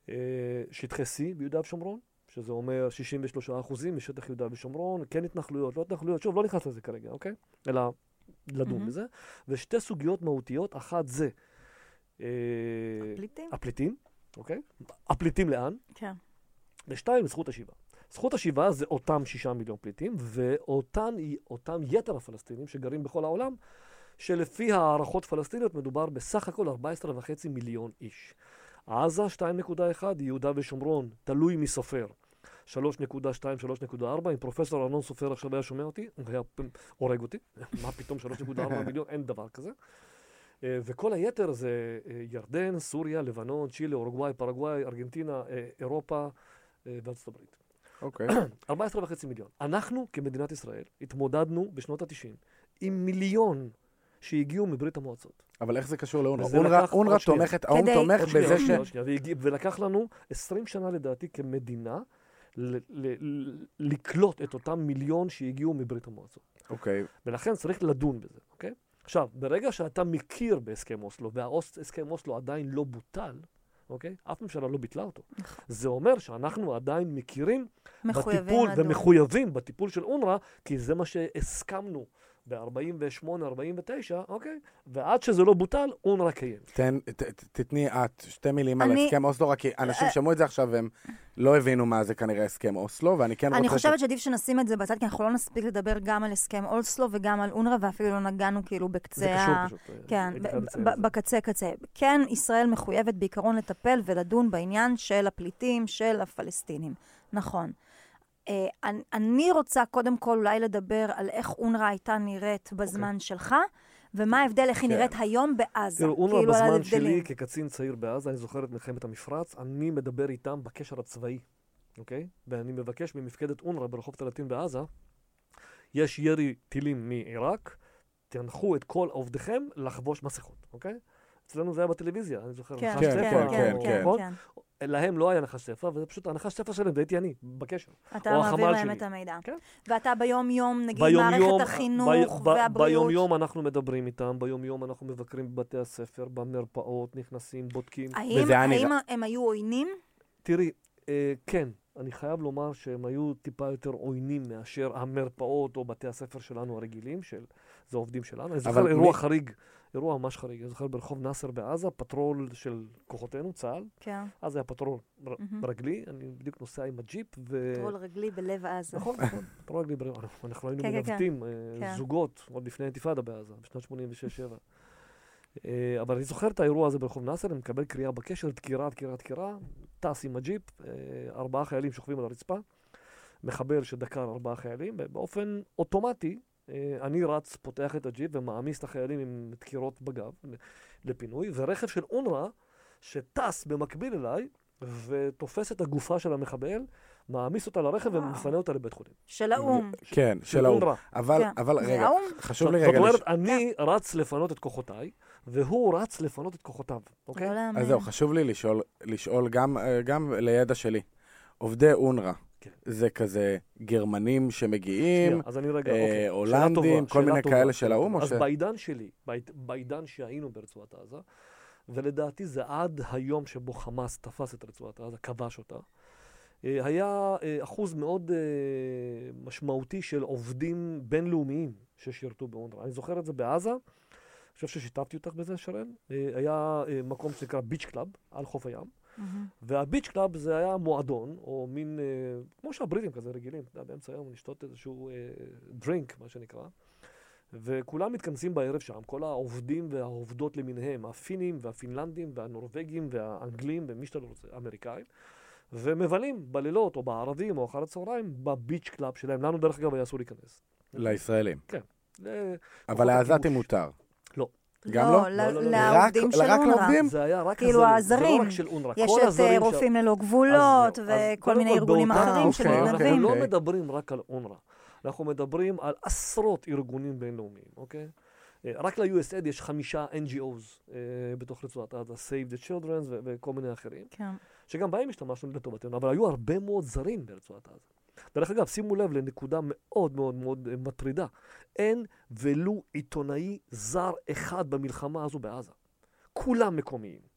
אה, שטחי C ביהודה ושומרון, שזה אומר 63 אחוזים משטח יהודה ושומרון, כן התנחלויות, לא התנחלויות, שוב, לא נכנס לזה כרגע, אוקיי? אלא לדון מהמם. בזה. ושתי סוגיות מהותיות, אחת זה אה, פליטים? הפליטים, אוקיי? הפליטים לאן? כן. ושתיים, זכות השיבה. זכות השיבה זה אותם שישה מיליון פליטים, ואותם אותם יתר הפלסטינים שגרים בכל העולם, שלפי הערכות פלסטיניות מדובר בסך הכל 14.5 מיליון איש. עזה 2.1, יהודה ושומרון, תלוי מי סופר. 3.2, 3.4, אם פרופסור ארנון סופר עכשיו היה שומע אותי, הוא היה הורג אותי. מה פתאום 3.4 מיליון, אין דבר כזה. אה, וכל היתר זה אה, ירדן, סוריה, לבנון, צ'ילה, אורוגוואי, פרגוואי, ארגנטינה, אה, אירופה וארצות הברית. אוקיי. 14.5 מיליון. אנחנו, כמדינת ישראל, התמודדנו בשנות ה-90 עם מיליון שהגיעו מברית המועצות. אבל איך זה קשור לאונר"א? אונר"א- לקח- אונר"א עוד שנייה. תומכת, האו"ם תומך בזה ש... ולקח לנו 20 שנה לדעתי כמדינה ל- ל- ל- לקלוט את אותם מיליון שהגיעו מברית המועצות. אוקיי. ולכן צריך לדון בזה, אוקיי? עכשיו, ברגע שאתה מכיר בהסכם אוסלו, והסכם אוסלו עדיין לא בוטל, אוקיי? אף ממשלה לא ביטלה אותו. זה אומר שאנחנו עדיין מכירים בטיפול לדון. ומחויבים בטיפול של אונר"א, כי זה מה שהסכמנו ב-48-49, אוקיי? ועד שזה לא בוטל, אונר"א קיים. תן, ת- ת- תתני את שתי מילים על אני- הסכם אוסלו, רק כי אנשים אה, שמעו את זה עכשיו והם לא הבינו מה זה כנראה הסכם אוסלו, ואני כן רוצה... אני ש- חושבת שעדיף שנשים את זה בצד, כי אנחנו לא נספיק לדבר גם על הסכם אולסלו וגם על אונר"א, ואפילו לא נגענו כאילו בקצה זה ה... קשור פשוט. אה, כן, זה. בקצה קצה. כן, ישראל מחויבת בעיקרון לטפל ולדון בעניין של הפליטים, של הפלסטינים. נכון. אה, אני- רוצה קודם כל אולי לדבר על איך אונר"א הייתה נראית בזמן שלך, ומה ההבדל, איך היא כן. נראית היום בעזה. תראו, אונר"א כאילו, בזמן. שלי כקצין צעיר בעזה, אני זוכר את מלחמת המפרץ, אני מדבר איתם בקשר הצבאי, אוקיי? ואני מבקש ממפקדת אונר"א ברחוב תלתין בעזה, יש ירי טילים מעיראק, תנחו את כל עובדיכם לחבוש מסכות, אוקיי? אצלנו זה היה בטלוויזיה, אני זוכר, כן, נחש כן, ספר, כן, או- כן, להם לא היה נחש ספר, וזה פשוט הנחש ספר שלהם, והייתי אני, בקשר. אתה מעביר החמ"ל להם שלי. את המידע. כן. ואתה ביום-יום, נגיד, ביום-יום- מערכת החינוך בי- ב- והבריאות. ביום-יום אנחנו מדברים איתם, ביום-יום אנחנו מבקרים בבתי הספר, במרפאות, נכנסים, בודקים. האם, האם נראה- הם היו עוינים? תראי, אה, כן, אני חייב לומר שהם היו טיפה יותר עוינים מאשר המרפאות או בתי הספר שלנו הרגילים, של, זה עובדים שלנו. אני זוכר אירוע מי- חריג, אירוע ממש חריג. אני זוכר ברחוב נאסר בעזה, פטרול של כוחותינו, צה"ל. כן. אז היה פטרול ר-. רגלי, אני בדיוק נוסע עם הג'יפ, ו... טרול רגלי בלב עזה. נכון, נכון, פטרול רגלי, בר- אנחנו היינו כן, כן, כן. מנווטים אה. זוגות עוד לפני האינתיפאדה בעזה, בשנת 86-7. אה, אבל אני זוכר את האירוע הזה ברחוב נאסר, אני מקבל קריאה בקשר, דקירה, דקירה, דקירה, טס עם הג'יפ, אה, ארבעה חיילים שוכבים על הרצפה, מחבר שדקר ארבעה חיילים, ובאופן אוטומטי אני רץ, פותח את הג'יפ ומעמיס את החיילים עם דקירות בגב לפינוי, ורכב של אונר"א שטס במקביל אליי ותופס את הגופה של המחבל, מעמיס אותה לרכב וואו. ומפנה אותה לבית חולים. של האו"ם. כן, של האו"ם. אונר"א. אבל, כן. אבל רגע, האו"ם? חשוב לי זאת רגע... אומרת, לש- אני רץ לפנות את כוחותיי, והוא רץ לפנות את כוחותיו, אוקיי? לא. אז זהו, חשוב לי לשאול, לשאול גם, אה, גם לידע שלי. עובדי אונר"א, כן. זה כזה גרמנים שמגיעים, אה, אוקיי. הולנדים, כל מיני כאלה של האו"ם, אז בעידן שלי, בעיד- בעידן שהיינו ברצועת עזה, ולדעתי זה עד היום שבו חמאס תפס את רצועת עזה, כבש אותה. אה, היה אה, אחוז מאוד משמעותי של עובדים בינלאומיים ששירתו באונר"א. אני זוכר את זה בעזה, אני חושב ששיתפתי אותך בזה, שרן. היה מקום שנקרא Beach Club, על חוף הים. מהמם. וה Beach Club זה היה מועדון, או מין, אה, כמו שהבריטים כזה רגילים, אתה יודע, באמצע היום לשתות איזשהו אה, drink, מה שנקרא. וכולם מתכנסים בערב שם, כל העובדים והעובדות למיניהם, הפינים והפינלנדים והנורבגים והאנגלים ומי שאתה לא רוצה, האמריקאים, ומבלים בלילות או בערבים או אחר הצהריים ב Beach Club שלהם. לנו דרך אגב היה אסור להיכנס. לישראלים. ל- אבל לעזתים. מותר. לא. גם לא? ל- לא, לא, לא. לעובדים של רק אונר"א. לעובדים? זה היה רק כאילו הזרים, זה לא הזרים. רק של אונר"א. יש כל את הזרים אה, רופאים ללא גבולות וכל מיני ארגונים אחרים של אוקיי, מתנדבים. אנחנו לא אוקיי. מדברים רק על אונר"א, אנחנו מדברים על עשרות ארגונים בינלאומיים, אוקיי? אה, רק ל-USAID יש חמישה NGOs אה, בתוך רצועת עזה, Save the Children וכל מיני אחרים, כן. שגם בהם השתמשנו לטובתנו, אבל היו הרבה מאוד זרים ברצועת עזה. דרך אגב, שימו לב לנקודה מאוד מאוד מאוד אה, מטרידה. אין ולו עיתונאי זר אחד במלחמה הזו בעזה. כולם מקומיים.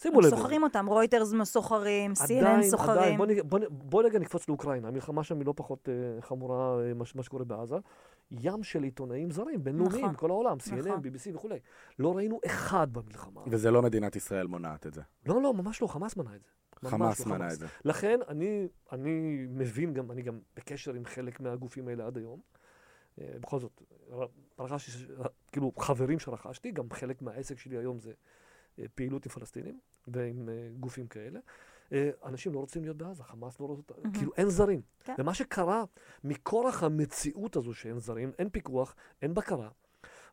שימו לב. סוחרים אותם, רויטרס סוחרים, עדיין, CNN עדיין, סוחרים. בוא, נג- בוא, נ- בוא רגע נקפוץ לאוקראינה, המלחמה שם היא לא פחות uh, חמורה, uh, מה, שקורה בעזה. ים של עיתונאים זרים, בינלאומיים, נכון, בכל העולם, CNN, נכון. BBC וכולי. לא ראינו אחד במלחמה. וזה לא מדינת ישראל מונעת את זה. לא, לא, ממש לא, חמאס מנע את זה. חמאס מנע את זה. לכן, אני, אני מבין גם, אני גם בקשר עם חלק מהגופים האלה עד היום. אה, בכל זאת, רכשתי, כאילו, חברים שרכשתי, גם חלק מהעסק שלי היום זה אה, פעילות עם פלסטינים ועם אה, גופים כאלה. אנשים לא רוצים להיות בעזה, חמאס לא רוצה, מהמם. כאילו אין זרים. כן. ומה שקרה, מכורח המציאות הזו שאין זרים, אין פיקוח, אין בקרה.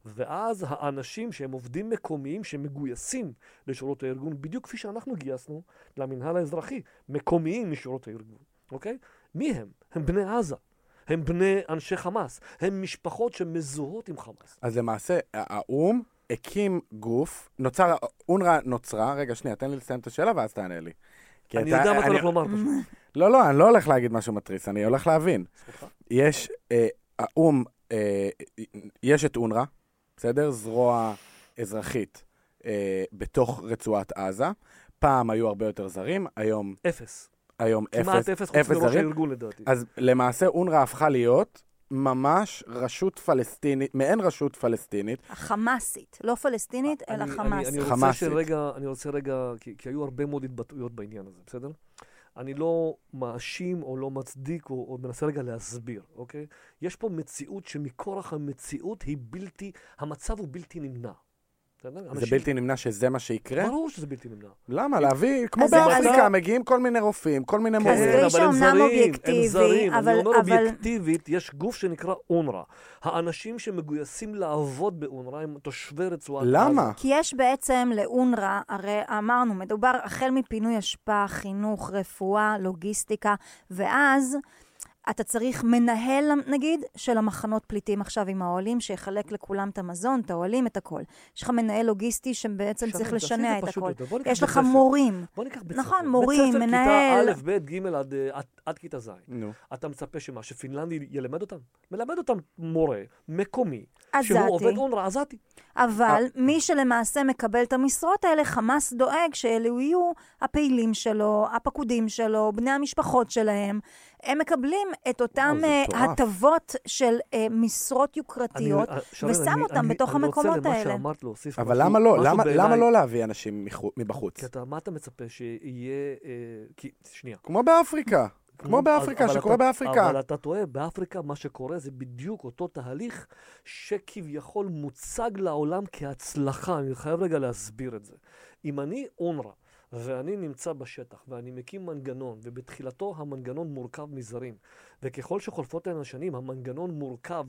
ואז האנשים שהם עובדים מקומיים שמגויסים לשורות הארגון, בדיוק כפי שאנחנו גייסנו למינהל האזרחי, מקומיים משורות הארגון, אוקיי? מי הם? הם בני עזה. הם בני אנשי חמאס. הם משפחות שמזוהות עם חמאס. אז למעשה, האו"ם הקים גוף, נוצר, אונר"א נוצרה, רגע, שנייה, תן לי לסיים את השאלה ואז תענה לי. אני יודע מה אתה הולך לומר פשוט. לא, לא, אני לא הולך להגיד משהו מתריס, אני הולך להבין. יש, אה, האו"ם, אה, יש את אונר"א, בסדר? זרוע אזרחית אה, בתוך רצועת עזה. פעם היו הרבה יותר זרים, היום, אפס. היום כמעט אפס, אפס חוץ אפס מראש זרים. הארגון לדעתי. אז למעשה אונר"א הפכה להיות ממש רשות פלסטינית, מעין רשות פלסטינית. החמאסית, לא פלסטינית, אלא אני- אני- חמאסית. אני רוצה חמאסית. שרגע, אני רוצה רגע, כי, כי היו הרבה מאוד התבטאויות בעניין הזה, בסדר? אני לא מאשים או לא מצדיק או, או מנסה רגע להסביר, אוקיי? יש פה מציאות שמכורח המציאות היא בלתי, המצב הוא בלתי נמנע. בסדר? זה אנשים- בלתי נמנע שזה מה שיקרה? ברור שזה בלתי נמנע. למה? להביא, כמו באפריקה, מגיעים כל מיני רופאים, כל מיני אז מורים. כן, אבל הם זרים, הם זרים. אבל- אני אומר אבל- אובייקטיבית, יש גוף שנקרא אונר"א. האנשים שמגויסים לעבוד באונר"א הם תושבי רצועת עזה. למה? כי יש בעצם לאונר"א, הרי אמרנו, מדובר החל מפינוי אשפה, חינוך, רפואה, לוגיסטיקה, ואז אתה צריך מנהל, נגיד, של המחנות פליטים עכשיו עם האוהלים, שיחלק לכולם את המזון, את האוהלים, את הכל. יש לך מנהל לוגיסטי שבעצם צריך לשנע את הכל. יש בית לך. מורים. בוא ניקח בית נכון, ספר. מורים, בית מנהל. ספר כיתה א', ב', ג' עד, אה, עד, עד כיתה ז'. נו. אתה מצפה שמה, שפינלנדי ילמד אותם? מלמד אותם מורה מקומי, עזתי. שהוא עובד אונר"א עזתי. אבל מי שלמעשה מקבל את המשרות האלה, חמאס דואג שאלו יהיו הפעילים שלו, הפקודים שלו, בני המשפחות שלהם. הם מקבלים את אותם זה אה. הטבות של אה, משרות יוקרתיות, אני- אה, ושם אני- אותם אני- בתוך המקומות אני רוצה האלה. למה שאמרת להוסיף אבל משהו- למה לא? משהו למה- לא להביא אנשים מבחוץ? כי אתה, מה אתה מצפה שיהיה... אה, כי, שנייה. כמו באפריקה. כמו באפריקה, שקורה אתה- באפריקה. אבל אתה טועה, באפריקה מה שקורה זה בדיוק אותו תהליך שכביכול מוצג לעולם כהצלחה. אני חייב רגע להסביר את זה. אם אני אונר"א ואני נמצא בשטח ואני מקים מנגנון, ובתחילתו המנגנון מורכב מזרים, וככל שחולפות להן השנים המנגנון מורכב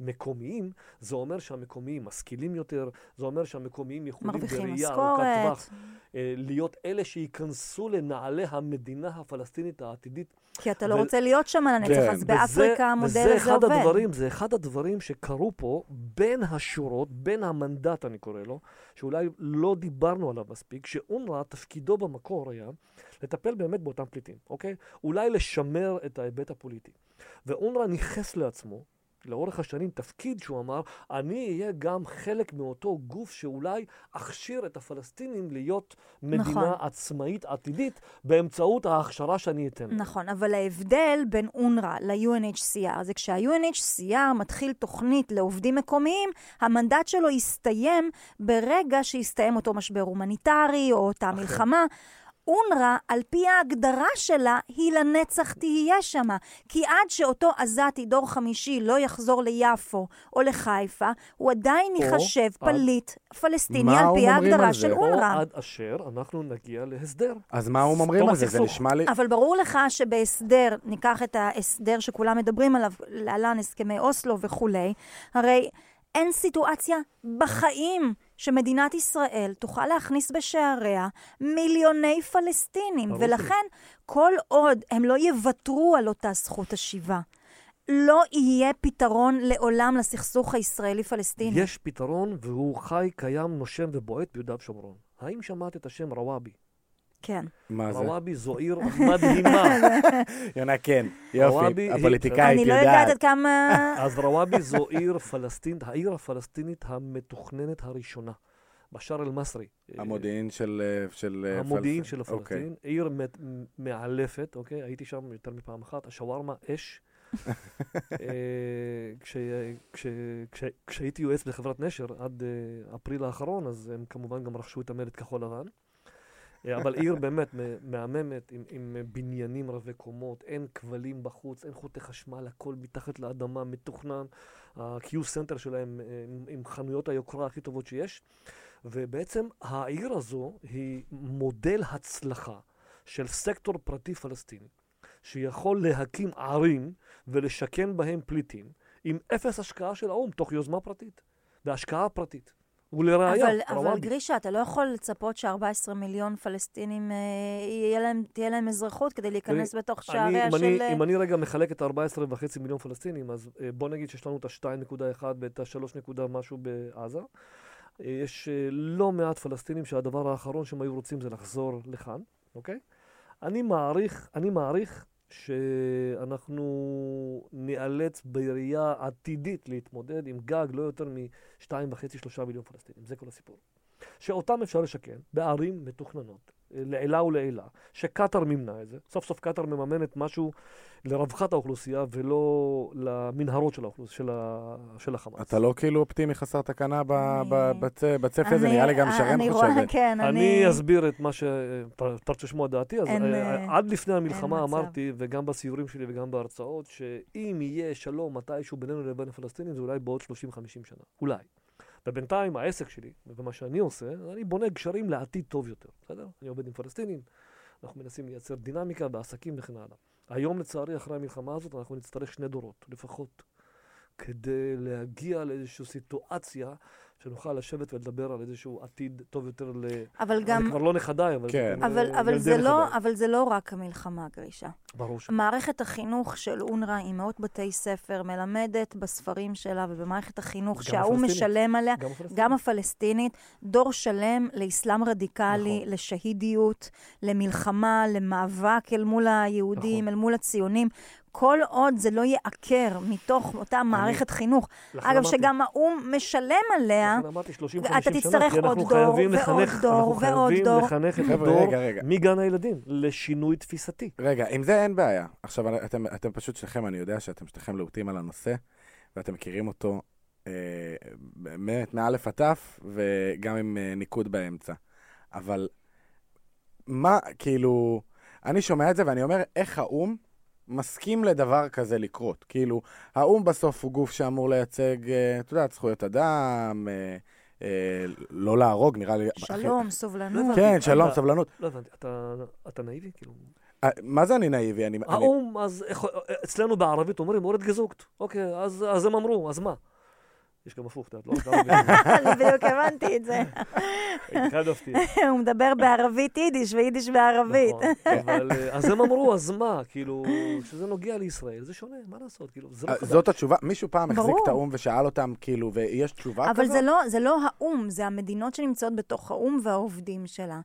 ממקומיים, זה אומר שהמקומיים משכילים יותר, זה אומר שהמקומיים יכולים בראייה ארוכת טווח אה, להיות אלה שייכנסו לנעלי המדינה הפלסטינית העתידית. כי אתה לא ו- רוצה להיות שם לנצח, כן, אז באפריקה המודל הזה אחד עובד. הדברים, זה אחד הדברים שקרו פה בין השורות, בין המנדט, אני קורא לו, שאולי לא דיברנו עליו מספיק, שאונר"א, תפקידו במקור היה לטפל באמת באותם פליטים, אוקיי? אולי לשמר את ההיבט הפוליטי. ואונר"א ניכס לעצמו לאורך השנים תפקיד שהוא אמר, אני אהיה גם חלק מאותו גוף שאולי אכשיר את הפלסטינים להיות מדינה נכון. עצמאית עתידית באמצעות ההכשרה שאני אתן. נכון, אבל ההבדל בין אונר"א ל-UNHCR זה כשה-UNHCR מתחיל תוכנית לעובדים מקומיים, המנדט שלו יסתיים ברגע שיסתיים אותו משבר הומניטרי או אותה מלחמה. אונר"א, על פי ההגדרה שלה, היא לנצח תהיה שמה. כי עד שאותו עזתי דור חמישי לא יחזור ליפו או לחיפה, הוא עדיין ייחשב עד- פליט פלסטיני מה על האו"ם פי ההגדרה של זה? או אונר"א. עד אשר אנחנו נגיע להסדר. אז מה הם אומרים על זה? זה. נשמע לי... אבל ברור לך שבהסדר, ניקח את ההסדר שכולם מדברים עליו, להלן הסכמי אוסלו וכולי, הרי אין סיטואציה בחיים שמדינת ישראל תוכל להכניס בשעריה מיליוני פלסטינים. ולכן כל עוד הם לא יוותרו על אותה זכות השיבה, לא יהיה פתרון לעולם לסכסוך הישראלי-פלסטיני. יש פתרון והוא חי, קיים, נושם ובועט ביהודה ושומרון. האם שמעת את השם רוואבי? כן. מה זה? רוואבי זו עיר מדהימה. יונה, כן. יופי, הפוליטיקאית אני לא יודעת עד יודעת. כמה... אז רוואבי זו עיר פלסטינית, העיר הפלסטינית המתוכננת הראשונה. בשאר אל-מסרי. המודיעין של... אה, של אה, המודיעין פלסטין. של אוקיי. הפלסטין, עיר מאלפת, אוקיי? הייתי שם יותר מפעם אחת, השווארמה אש. אה, כש- כש- כש- כשהייתי יועץ בחברת נשר עד אפריל האחרון, אז הם כמובן גם רכשו את המלט כחול לבן. אה, אבל עיר באמת מהממת, עם, עם בניינים רבי קומות, אין כבלים בחוץ, אין חוטי חשמל, הכל מתחת לאדמה, מתוכנן. ה-Q Center שלהם אה, עם, עם חנויות היוקרה הכי טובות שיש. ובעצם העיר הזו היא מודל הצלחה של סקטור פרטי פלסטיני, שיכול להקים ערים ולשכן בהם פליטים, עם אפס השקעה של האו"ם, תוך יוזמה פרטית, בהשקעה פרטית. ולראיה, אבל, אבל. גרישה, אתה לא יכול לצפות ש-14 מיליון פלסטינים, אה, יהיה להם, תהיה להם אזרחות כדי להיכנס בתוך אני, שעריה אם, של... אני, אה, אם אני רגע מחלק את ה-14.5 מיליון פלסטינים, אז אה, בוא נגיד שיש לנו את ה-2.1 ואת ה-3 משהו בעזה. אה, יש אה, לא מעט פלסטינים שהדבר האחרון שהם היו רוצים זה לחזור לכאן, אוקיי? אני מעריך, אני מעריך שאנחנו ניאלץ בראייה עתידית להתמודד עם גג לא יותר מ-2.5-3 מיליון פלסטינים, זה כל הסיפור. שאותם אפשר לשכן בערים מתוכננות, לעילה ולעילה, שקטאר מימנה את זה. סוף סוף קטאר מממנת משהו לרווחת האוכלוסייה ולא למנהרות של, האוכלוס... של, ה... של החמאס. אתה לא כאילו אופטימי חסר תקנה ב- אני- בצ- בצפי הזה? אני- נראה לי גם אה, שרן חושבת. כן, אני אני... אסביר את מה ש... אתה רוצה לשמוע דעתי? אז אין, אה, אה, עד לפני המלחמה אין מצב. אמרתי, וגם בסיורים שלי וגם בהרצאות, שאם יהיה שלום מתישהו בינינו לבין הפלסטינים, זה אולי בעוד 30-50 שנה. אולי. ובינתיים העסק שלי, ומה שאני עושה, אני בונה גשרים לעתיד טוב יותר, בסדר? אני עובד עם פלסטינים, אנחנו מנסים לייצר דינמיקה בעסקים וכן הלאה. היום, לצערי, אחרי המלחמה הזאת, אנחנו נצטרך שני דורות, לפחות, כדי להגיע לאיזושהי סיטואציה שנוכל לשבת ולדבר על איזשהו עתיד טוב יותר ל... אבל אני גם... כבר לא נכדיי, אבל... כן. זה אבל, אבל, זה לא. אבל זה לא רק המלחמה, גרישה. ברור ש... מערכת החינוך של אונר"א עם מאות בתי ספר מלמדת בספרים שלה ובמערכת החינוך שהאו"ם הפלסטינית. משלם עליה, גם הפלסטינים. גם הפלסטינית, דור שלם לאסלאם רדיקלי, נכון. לשהידיות, למלחמה, למאבק אל מול היהודים, נכון. אל מול הציונים. כל עוד זה לא ייעקר מתוך אותה מערכת חינוך, לכן אגב, אמרתי- שגם האו"ם משלם עליה, לכן אמרתי 30-50 שנה, ואתה כי תצטרך עוד דור, ועוד לחנך, דור, אנחנו ועוד חייבים דור. לחנך את הדור רגע, רגע. מגן הילדים לשינוי תפיסתי. רגע, עם זה אין בעיה. עכשיו, אתם, אתם פשוט שניכם, אני יודע שאתם שניכם להוטים על הנושא, ואתם מכירים אותו אה, באמת מאלף עד תף, וגם עם אה, ניקוד באמצע. אבל מה, כאילו, אני שומע את זה ואני אומר, איך האו"ם מסכים לדבר כזה לקרות? כאילו, האו"ם בסוף הוא גוף שאמור לייצג, אה, את יודעת, זכויות אדם, אה, אה, לא להרוג, נראה לי... שלום, סובלנות. לא כן, שלום, אתה- סבלנות. לא הבנתי, אתה- אתה נאיבי? כאילו... אה, מה זה אני נאיבי? אני... אני- האו"ם, אז אצלנו בערבית אומרים אורד גזוקט. אוקיי, אז אז הם אמרו, אז מה? יש גם הפוך, יודע, לא רק ערבית. אני בדיוק הבנתי את זה. התחדפתי. הוא מדבר בערבית יידיש ויידיש בערבית. נכון, אבל אה, אז הם אמרו, אז מה? כאילו, כשזה נוגע לישראל, זה שונה, מה לעשות? כאילו, זה לא אה, חדש. זאת התשובה? מישהו פעם החזיק. את האו"ם ושאל אותם, כאילו, ויש תשובה כזאת? אבל זה לא, זה לא האו"ם, זה המדינות שנמצאות בתוך האו"ם והעובדים שלה.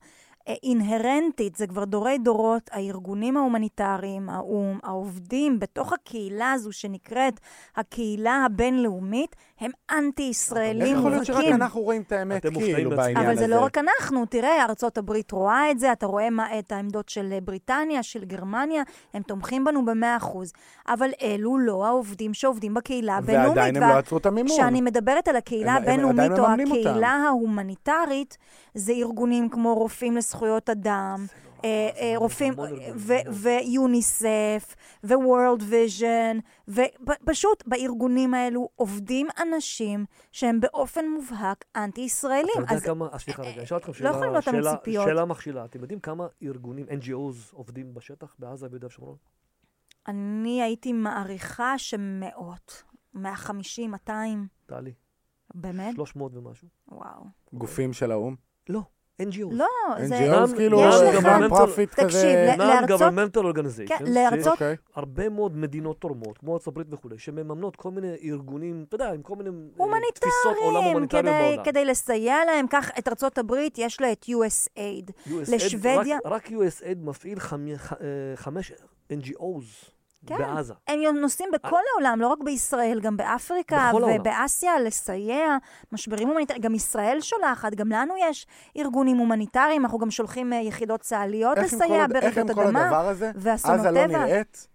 אינהרנטית, זה כבר דורי דורות, הארגונים ההומניטריים, האו"ם, העובדים בתוך הקהילה הזו שנקראת הקהילה הבינלאומית, הם איך אנטי-ישראלים יכול להיות שרק מובהקים. אנחנו רואים את האמת כאילו. בעניין אבל הזה? זה לא רק אנחנו, תראה, ארצות הברית רואה את זה, אתה רואה מה, את העמדות של בריטניה, של גרמניה, הם תומכים בנו במאה אחוז. אבל אלו לא העובדים שעובדים בקהילה הבינלאומית. ועדיין הם לא עצרו את המימון. כשאני מדברת על הקהילה הבינלאומית או. הקהילה ההומניטרית, זה ארגונים כמו רופאים לזכויות אדם, אה, אה, רופאים. ויוניסף, ו-World Vision, ופשוט בארגונים האלו עובדים אנשים שהם באופן מובהק אנטי-ישראלים. אתה יודע כמה, אה, סליחה רגע, אני אשאל אתכם לא. שאלה מכשילה. אתם יודעים כמה ארגונים, NGOs, עובדים בשטח, בעזה וביהודה ושומרון? אני הייתי מעריכה שמאות, 150, 200, טלי, באמת? 300 ומשהו. וואו. גופים של האו"ם? לא, NGOs. לא, זה... NGOs כאילו יש לך- תקשיב, כזה? Non-governmental organization. כן, לארצות- אוקיי. הרבה מאוד מדינות תורמות, כמו ארצות הברית וכולי, שמממנות כל מיני ארגונים, אתה יודע, עם כל מיני אה, תפיסות עולם הומניטריים, הומניטריות בעולם. כדי לסייע להם. קח את ארצות הברית, יש לה את USAID. לשוודיה- רק, USAID מפעיל אה, חמש NGOs כן. בעזה. הם נוסעים בכל העולם, לא רק בישראל, גם באפריקה בכל העולם. ובאסיה, לסייע משברים הומניטריים. גם ישראל שולחת, גם לנו יש ארגונים הומניטריים, אנחנו גם שולחים אה, יחידות צה"ליות לסייע כל הד- איך עם ברעידות כל אדמה. הדבר הזה? עזה לא. נראית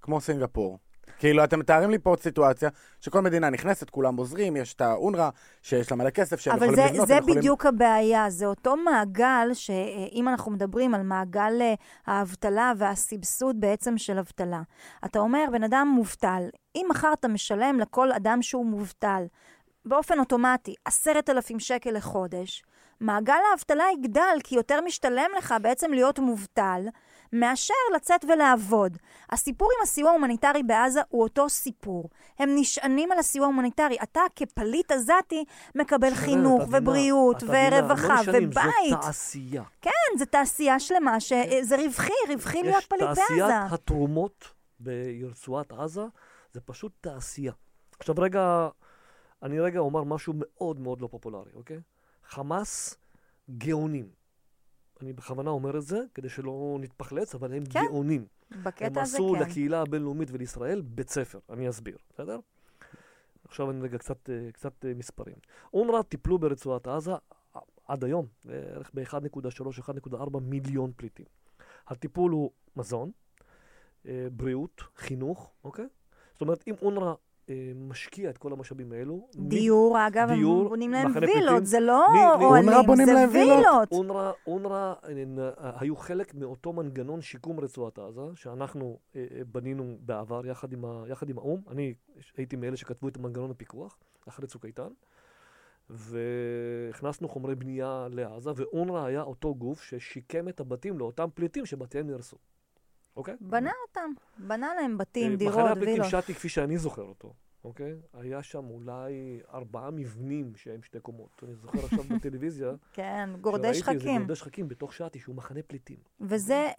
כמו סינגפור. כאילו, אתם מתארים לי פה סיטואציה שכל מדינה נכנסת, כולם עוזרים, יש את האונר"א, שיש לה מלא כסף שהם אבל יכולים זה, לבנות. זה הם יכולים- בדיוק הבעיה, זה אותו מעגל שאם אנחנו מדברים על מעגל אה, האבטלה והסבסוד בעצם של אבטלה. אתה אומר, בן אדם מובטל, אם מחר אתה משלם לכל אדם שהוא מובטל באופן אוטומטי עשרת אלפים שקל לחודש, מעגל האבטלה יגדל, כי יותר משתלם לך בעצם להיות מובטל, מאשר לצאת ולעבוד. הסיפור עם הסיוע ההומניטרי בעזה הוא אותו סיפור. הם נשענים על הסיוע ההומניטרי. אתה כפליט עזתי מקבל חינוך את מבינה, ובריאות את מבינה, ורווחה לא ובית. זו תעשייה. כן, זו תעשייה שלמה שזה רווחי, רווחי להיות יש פליט תעשיית בעזה. התרומות ברצועת עזה, זה פשוט תעשייה. עכשיו רגע, אני רגע אומר משהו מאוד מאוד לא פופולרי, אוקיי? חמאס גאונים. אני בכוונה אומר את זה, כדי שלא נתפחלץ, אבל הם כן, גאונים. הם בקטע הזה עשו כן. לקהילה הבינלאומית ולישראל בית ספר, אני אסביר, בסדר? עכשיו אני רגע קצת, אה, קצת אה, מספרים. אונר"א טיפלו ברצועת עזה ע- עד היום, בערך ב-1.3-1.4 מיליון פליטים. הטיפול הוא מזון, אה, בריאות, חינוך, אוקיי? זאת אומרת, אם אונר"א אה, משקיע את כל המשאבים האלו, דיור, אגב, הם דיור, בונים להם וילות. זה לא אוהלים, אונר"א בונים זה להם וילות? אונר"א, אונר"א אה, נ- היו חלק מאותו מנגנון שיקום רצועת עזה, שאנחנו אה, אה, בנינו בעבר יחד עם, ה, יחד עם האו"ם. אני הייתי מאלה שכתבו את מנגנון הפיקוח, אחרי צוק איתן, והכנסנו חומרי בנייה לעזה, ואונר"א היה אותו גוף ששיקם את הבתים לאותם פליטים שבתיהם נהרסו. אוקיי? בנה אותם, בנה להם בתים, אה, דירות, מחנה הפליטים וילות. שתי, כפי שאני זוכר אותו, אוקיי? היה שם אולי ארבעה מבנים שהם שתי קומות. אני זוכר עכשיו בטלוויזיה, כן, גורדי שראיתי איזה שחקים. גורדי שחקים בתוך שתי, שהוא מחנה פליטים. וזה,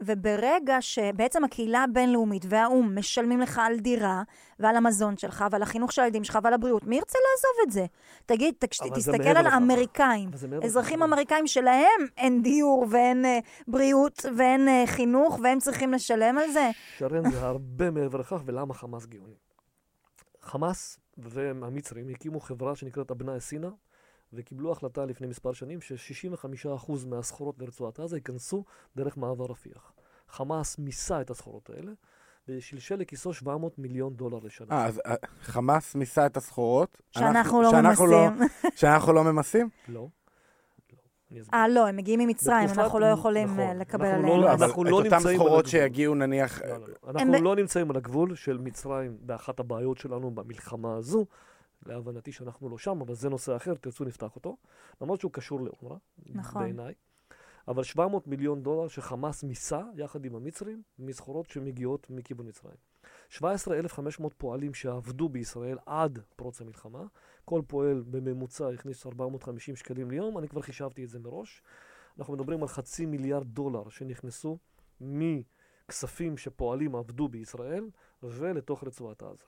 וברגע שבעצם הקהילה הבינלאומית והאו"ם משלמים לך על דירה, ועל המזון שלך, ועל החינוך של הילדים שלך, ועל הבריאות, מי ירצה לעזוב את זה? תגיד, תסתכל על. האמריקאים. אזרחים. אמריקאים שלהם אין דיור ואין אה, בריאות ואין אה, חינוך, והם צריכים לשלם על זה. שרן, זה הרבה מעבר לכך, ולמה חמאס גאוני? חמאס והמצרים הקימו חברה שנקראת אבנאי סינה, וקיבלו החלטה לפני מספר שנים ש-65% מהסחורות לרצועת עזה ייכנסו דרך מעבר רפיח. חמאס מיסה את הסחורות האלה, ושלשל לכיסו 700 מיליון דולר לשנה. אה, אז אה, חמאס מיסה את הסחורות. שאנחנו לא שאנחנו ממסים. שאנחנו לא ממסים? לא. לא. אה, לא, הם מגיעים ממצרים, אנחנו לא יכולים נכון, אה, לקבל אנחנו עליהם. לא- לא, אבל אנחנו את לא אותן נמצאים סחורות על הגבול. שיגיעו נניח... לא, לא, לא. אנחנו ב- לא נמצאים על הגבול של מצרים באחת הבעיות שלנו במלחמה הזו. להבנתי שאנחנו לא שם, אבל זה נושא אחר, תרצו נפתח אותו. למרות שהוא קשור לאונר"א, נכון. בעיניי. אבל 700 מיליון דולר שחמאס מיסה, יחד עם המצרים, מסחורות שמגיעות מכיוון מצרים. 17,500 פועלים שעבדו בישראל עד פרוץ המלחמה. כל פועל בממוצע הכניס 450 שקלים ליום, אני כבר חישבתי את זה מראש. אנחנו מדברים על חצי מיליארד דולר שנכנסו מכספים שפועלים עבדו בישראל ולתוך רצועת עזה.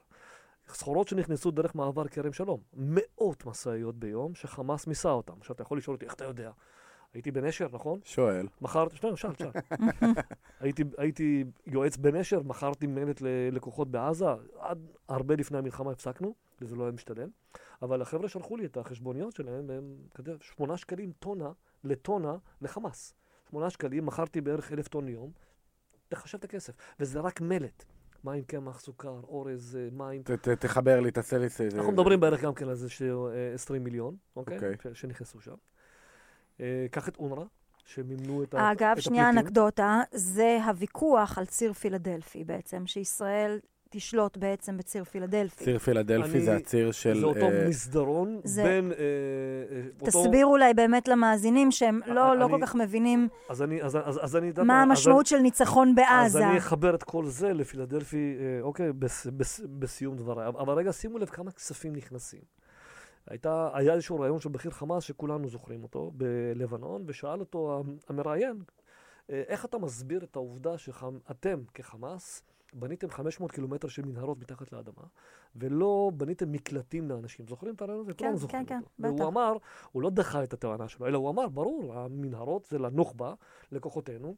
סחורות שנכנסו דרך מעבר כרם שלום, מאות משאיות ביום שחמאס מיסה אותם. עכשיו אתה יכול לשאול אותי, איך אתה יודע? הייתי בנשר, נכון? שואל. מכרתי, שנייה, שאל, שאל. הייתי, הייתי יועץ בנשר, מכרתי מלט ללקוחות בעזה, עד הרבה לפני המלחמה הפסקנו, וזה לא היה משתלם. אבל החבר'ה שלחו לי את החשבוניות שלהם, והם, כזה, שמונה שקלים טונה לטונה לחמאס. שמונה שקלים, מכרתי בערך אלף טון ליום, תחשב את הכסף. וזה רק מלט. מים, קמח, סוכר, אורז, אה, מים. ת- ת- תחבר לי, תעשה לי... זה- אנחנו מדברים בערך גם כן על איזה ש- אה, 20 מיליון, אוקיי? אוקיי. שנכנסו שם. אה, קח את אונר"א, שמימנו את ה- אגב, את שנייה הפליטים. אנקדוטה, זה הוויכוח על ציר פילדלפי בעצם, שישראל תשלוט בעצם בציר פילדלפי. ציר פילדלפי אני- זה הציר של... זה אותו אה, מסדרון זה- בין... אה, אה, אותו- תסביר אולי באמת למאזינים שהם לא, לא אני- כל כך מבינים אז אני, אז, אז, אז אני מה אז המשמעות של ניצחון בעזה. אז אני אחבר את כל זה לפילדלפי, אה, אוקיי, בס, בס, בסיום דבריי. אבל רגע, שימו לב כמה כספים נכנסים. הייתה, היה איזשהו רעיון של בכיר חמאס שכולנו זוכרים אותו, בלבנון, ושאל אותו המראיין, אה, איך אתה מסביר את העובדה שאתם כחמאס בניתם 500 קילומטר של מנהרות מתחת לאדמה, ולא בניתם מקלטים לאנשים. זוכרים את הרעיון הזה? כן, כן. כן, בטח. והוא אמר, הוא לא דחה את הטענה שלו, אלא הוא אמר, ברור, המנהרות זה לנוח'בה, לכוחותינו,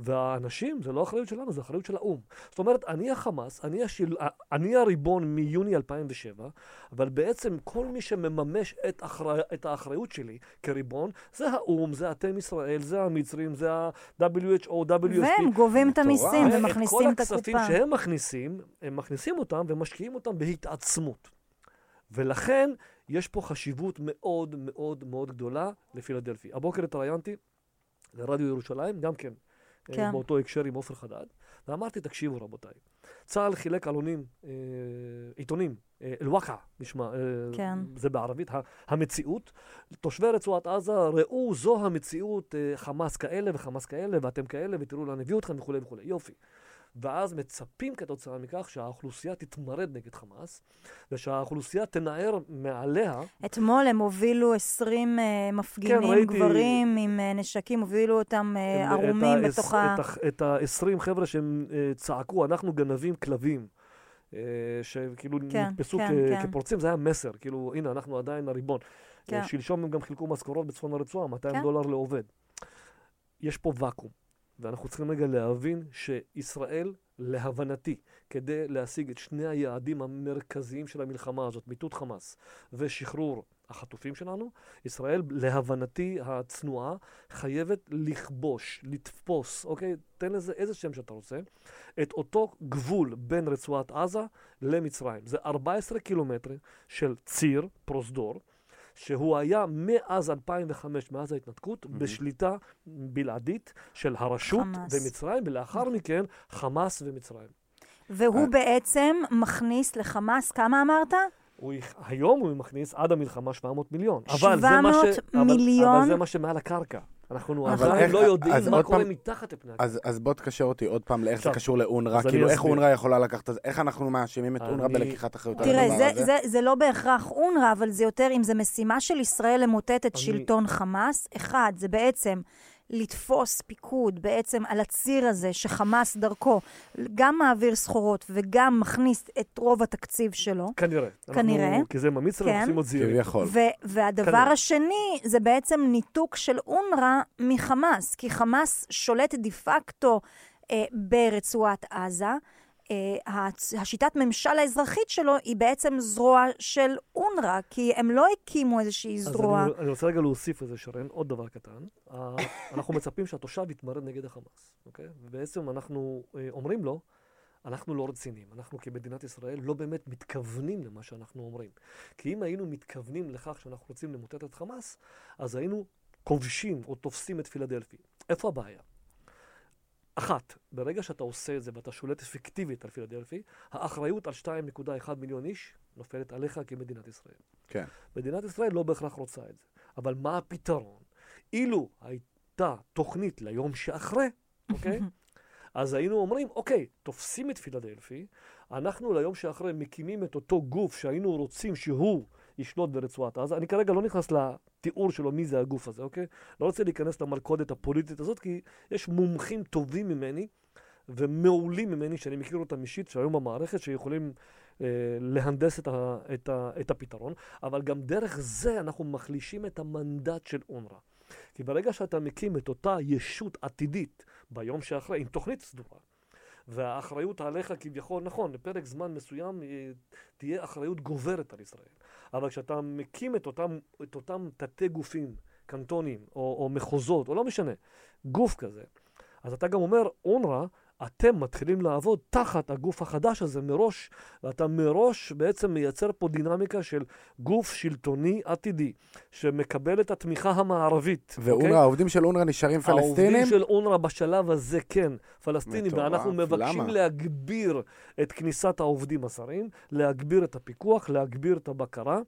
והאנשים זה לא אחריות שלנו, זה אחריות של האו"ם. זאת אומרת, אני החמאס, אני, השיל... אני הריבון מיוני 2007, אבל בעצם כל מי שמממש את, אחר... את האחריות שלי כריבון, זה האו"ם, זה אתם ישראל, זה המצרים, זה ה-WHO, WSP. והם גובים את. המיסים ומכניסים את כל הכספים הקופה. שהם מכניסים, הם מכניסים אותם ומשקיעים אותם בהתעצמות. ולכן יש פה חשיבות מאוד מאוד מאוד גדולה לפילדלפי. הבוקר התראיינתי לרדיו ירושלים, גם כן, אה, כן. באותו הקשר עם עופר חדד, ואמרתי, תקשיבו רבותיי, צה"ל חילק עלונים, אה, עיתונים, אה, אל-וואקע, נשמע, אה, כן. זה בערבית, המציאות. תושבי רצועת עזה, ראו, זו המציאות, אה, חמאס כאלה וחמאס כאלה, ואתם כאלה, ותראו לאן הביאו אתכם וכולי וכולי. יופי. ואז מצפים כתוצאה מכך שהאוכלוסייה תתמרד נגד חמאס, ושהאוכלוסייה תנער מעליה אתמול הם הובילו 20 אה, מפגינים, כן, ראיתי- גברים עם אה, נשקים, הובילו אותם אה, הם- ערומים את ה- בתוך ה... את ה- את ה-20 חבר'ה שהם אה, צעקו, אנחנו גנבים כלבים. שכאילו כן, נתפסו כן, כ- כן. כפורצים, זה היה מסר, כאילו, הנה, אנחנו עדיין הריבון. כן. שלשום הם גם חילקו משכורות בצפון הרצועה, 200 כן. דולר לעובד. יש פה ואקום, ואנחנו צריכים רגע להבין שישראל, להבנתי, כדי להשיג את שני היעדים המרכזיים של המלחמה הזאת, מיטוט חמאס ושחרור החטופים שלנו, ישראל, להבנתי הצנועה, חייבת לכבוש, לתפוס, אוקיי? תן לזה איזה שם שאתה רוצה, את אותו גבול בין רצועת עזה למצרים. זה 14 קילומטרים של ציר, פרוזדור, שהוא היה מאז 2005, מאז ההתנתקות, מהמם. בשליטה בלעדית של הרשות חמאס. ומצרים, ולאחר מכן חמאס ומצרים. והוא אה. בעצם מכניס לחמאס, כמה אמרת? הוא, היום הוא מכניס עד המלחמה 700 מיליון. אבל זה מה 700 ש... אבל, מיליון? אבל זה מה שמעל הקרקע. אנחנו עדיין איך- לא יודעים אז מה קורה פעם- מתחת לפני הקרקע. אז, אז בוא תקשר אותי עוד פעם לאיך זה קשור לאונר"א, כאילו איך. אונר"א יכולה לקחת את זה, איך אנחנו מאשימים את אונר"א אני- בלקיחת אחריות על תראה, הדבר זה, הזה? זה, זה לא בהכרח אונר"א, אבל זה יותר, אם זה משימה של ישראל למוטט את אני- שלטון חמאס, אחד, זה בעצם לתפוס פיקוד בעצם על הציר הזה שחמאס דרכו גם מעביר סחורות וגם מכניס את רוב התקציב שלו. כנראה. כנראה. אנחנו, כי זה ממצרים, כן. אנחנו עושים עוד זהירים. כביכול. והדבר כנראה. השני זה בעצם ניתוק של אונר"א מחמאס, כי חמאס שולט דה פקטו אה, ברצועת עזה. אה, השיטת ממשל האזרחית שלו היא בעצם זרוע של אונר"א, כי הם לא הקימו איזושהי אז זרוע. אני, אני רוצה רגע להוסיף לזה, שרן, עוד דבר קטן. אה, אנחנו מצפים שהתושב יתמרד נגד החמאס, אוקיי? ובעצם אנחנו אה, אומרים לו, אנחנו לא רציניים. אנחנו כמדינת ישראל לא באמת מתכוונים למה שאנחנו אומרים. כי אם היינו מתכוונים לכך שאנחנו רוצים למוטט את חמאס, אז היינו כובשים או תופסים את פילדלפי. איפה הבעיה? אחת, ברגע שאתה עושה את זה ואתה שולט אפקטיבית על פילדלפי, האחריות על 2.1 מיליון איש נופלת עליך כמדינת ישראל. כן. מדינת ישראל לא בהכרח רוצה את זה. אבל מה הפתרון? אילו הייתה תוכנית ליום שאחרי, אוקיי? אז היינו אומרים, אוקיי, תופסים את פילדלפי, אנחנו ליום שאחרי מקימים את אותו גוף שהיינו רוצים שהוא ישלוט ברצועת עזה. אני כרגע לא נכנס לתיאור שלו מי זה הגוף הזה, אוקיי? לא רוצה להיכנס למלכודת הפוליטית הזאת, כי יש מומחים טובים ממני ומעולים ממני, שאני מכיר אותם אישית, שהיום במערכת, שיכולים אה, להנדס את, ה, את, ה, את הפתרון, אבל גם דרך זה אנחנו מחלישים את המנדט של אונר"א. כי ברגע שאתה מקים את אותה ישות עתידית ביום שאחרי, עם תוכנית סדורה, והאחריות עליך כביכול, נכון, לפרק זמן מסוים אה, תהיה אחריות גוברת על ישראל. אבל כשאתה מקים את אותם, את אותם תתי גופים, קנטונים, או, או מחוזות, או לא משנה, גוף כזה, אז אתה גם אומר, אונר"א, אתם מתחילים לעבוד תחת הגוף החדש הזה מראש, ואתה מראש בעצם מייצר פה דינמיקה של גוף שלטוני עתידי, שמקבל את התמיכה המערבית. ואונר"א, אוקיי? העובדים של אונר"א נשארים פלסטינים? העובדים של אונר"א בשלב הזה כן, פלסטינים, מטורף, ואנחנו מבקשים למה? להגביר את כניסת העובדים הזרים, להגביר את הפיקוח, להגביר את הבקרה,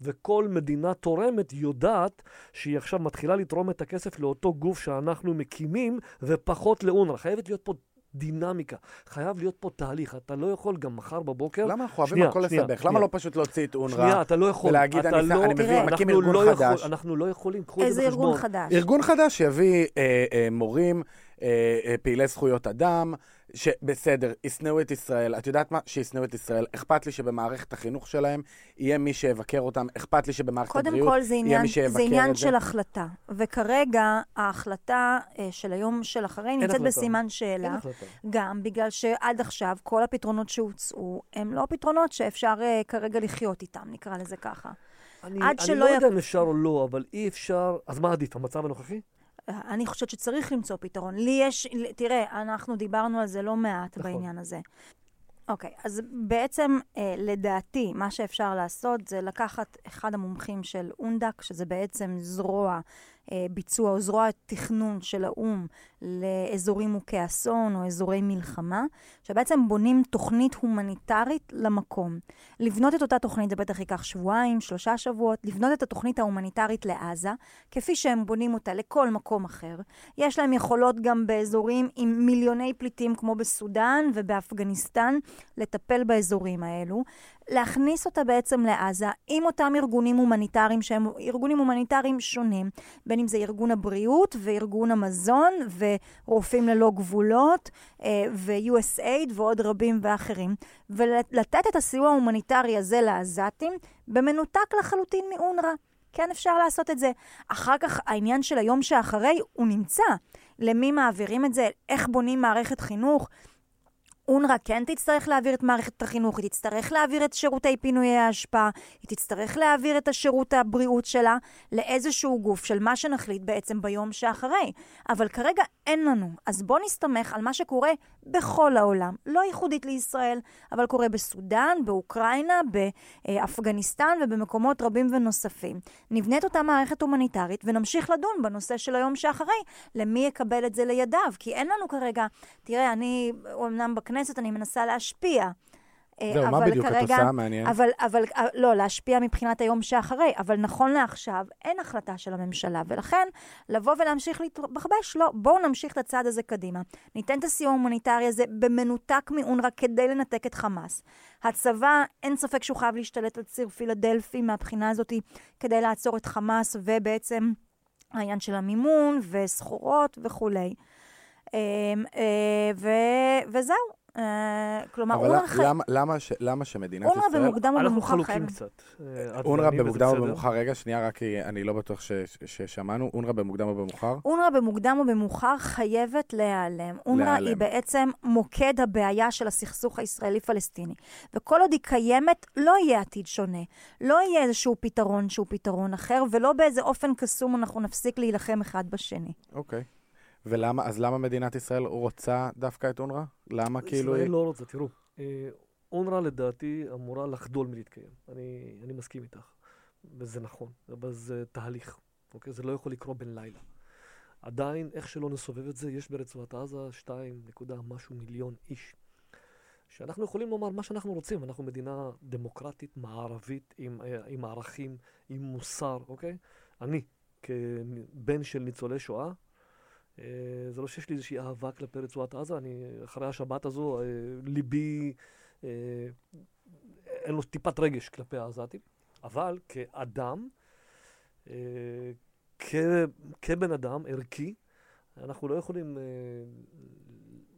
וכל מדינה תורמת יודעת שהיא עכשיו מתחילה לתרום את הכסף לאותו גוף שאנחנו מקימים, ופחות לאונר"א. חייבת להיות פה דינמיקה, חייב להיות פה תהליך. אתה לא יכול גם מחר בבוקר... למה אנחנו אוהבים הכל לסבך? למה לא פשוט להוציא את אונר"א? שנייה, אתה לא יכול. ולהגיד, אני- לא, אני מבין, מקים אנחנו ארגון לא יכול- חדש. אנחנו לא יכולים, קחו את זה איזה בחשבון. ארגון חדש? ארגון חדש שיביא אה, אה, מורים, אה, אה, פעילי זכויות אדם, שבסדר, ישנאו את ישראל. את יודעת מה? שישנאו את ישראל. אכפת לי שבמערכת החינוך שלהם יהיה מי שיבקר אותם, אכפת לי שבמערכת קודם הבריאות כל זה יהיה עניין, מי שיבקר זה עניין את זה. של החלטה. וכרגע ההחלטה אה, של היום של אחרי נמצאת החלטה. בסימן אין שאלה. החלטה. גם בגלל שעד עכשיו כל הפתרונות שהוצאו הם לא פתרונות שאפשר אה, כרגע לחיות איתם, נקרא לזה ככה. אני, עד אני שלא לא י- יודע אם אפשר או לא, אבל אי אפשר... אז מה עדיף, המצב הנוכחי? אני חושבת שצריך למצוא פתרון. לי יש, תראה, אנחנו דיברנו על זה לא מעט נכון. בעניין הזה. אוקיי, אז בעצם, אה, לדעתי, מה שאפשר לעשות זה לקחת אחד המומחים של אונדק, שזה בעצם זרוע ביצוע או זרוע תכנון של האו"ם לאזורים מוכי אסון או אזורי מלחמה, שבעצם בונים תוכנית הומניטרית למקום. לבנות את אותה תוכנית, זה בטח ייקח שבועיים, שלושה שבועות, לבנות את התוכנית ההומניטרית לעזה, כפי שהם בונים אותה לכל מקום אחר. יש להם יכולות גם באזורים עם מיליוני פליטים, כמו בסודאן ובאפגניסטן, לטפל באזורים האלו. להכניס אותה בעצם לעזה עם אותם ארגונים הומניטריים שהם ארגונים הומניטריים שונים, בין אם זה ארגון הבריאות וארגון המזון ורופאים ללא גבולות אה, ו-USAID ועוד רבים ואחרים, ולתת את הסיוע ההומניטרי הזה לעזתים במנותק לחלוטין מאונר"א. כן אפשר לעשות את זה. אחר כך העניין של היום שאחרי הוא נמצא. למי מעבירים את זה? איך בונים מערכת חינוך? אונר"א כן תצטרך להעביר את מערכת החינוך, היא תצטרך להעביר את שירותי פינויי האשפה, היא תצטרך להעביר את השירות הבריאות שלה לאיזשהו גוף של מה שנחליט בעצם ביום שאחרי. אבל כרגע אין לנו, אז בואו נסתמך על מה שקורה בכל העולם, לא ייחודית לישראל, אבל קורה בסודאן, באוקראינה, באפגניסטן ובמקומות רבים ונוספים. נבנה את אותה מערכת הומניטרית ונמשיך לדון בנושא של היום שאחרי, למי יקבל את זה לידיו, כי אין לנו כרגע, תראה, אני אומנם בכנסת, אני מנסה להשפיע. אה, זהו, מה בדיוק את כרגע- עושה? מעניין. אבל, אבל, אה, לא, להשפיע מבחינת היום שאחרי, אבל נכון לעכשיו, אין החלטה של הממשלה, ולכן, לבוא ולהמשיך להתבחבש, לא, בואו נמשיך את הצעד הזה קדימה. ניתן את הסיוע ההומניטרי הזה במנותק מאונר"א כדי לנתק את חמאס. הצבא, אין ספק שהוא חייב להשתלט על ציר פילדלפי מהבחינה הזאת, כדי לעצור את חמאס, ובעצם העניין של המימון, וסחורות וכולי. אה, אה, ו- וזהו. אה, כלומר, אבל אונר"א למה- חי- למה- למה ש- למה שמדינת אונר"א ישראל... במוקדם או אנחנו במאוחר חלוקים חייב... קצת. אה, אונר"א במוקדם או. במאוחר, רגע, שנייה, רק כי אני לא בטוח ש- ששמענו. אונר"א במוקדם או במאוחר? אונר"א במוקדם או במאוחר חייבת להיעלם. אונר"א. היא בעצם מוקד הבעיה של הסכסוך הישראלי-פלסטיני. וכל עוד היא קיימת, לא יהיה עתיד שונה. לא יהיה איזשהו פתרון שהוא פתרון אחר, ולא באיזה אופן קסום אנחנו נפסיק להילחם אחד בשני. אוקיי. ולמה, אז למה מדינת ישראל רוצה דווקא את אונר"א? למה כאילו... ישראל היא- לא רוצה, תראו. אה, אונר"א לדעתי אמורה לחדול מלהתקיים. אני, אני מסכים איתך. וזה נכון, אבל זה תהליך, אוקיי? זה לא יכול לקרות בן לילה. עדיין, איך שלא נסובב את זה, יש ברצועת עזה 2 נקודה משהו מיליון איש. שאנחנו יכולים לומר מה שאנחנו רוצים. אנחנו מדינה דמוקרטית, מערבית, עם, אה, עם ערכים, עם מוסר, אוקיי? אני, כבן של ניצולי שואה, אה, זה לא שיש לי איזושהי אהבה כלפי רצועת עזה, אני, אחרי השבת הזו, אה, ליבי, אה, אין לו טיפת רגש כלפי העזתים, אבל כאדם, אה, כבן אדם ערכי, אנחנו לא יכולים אה,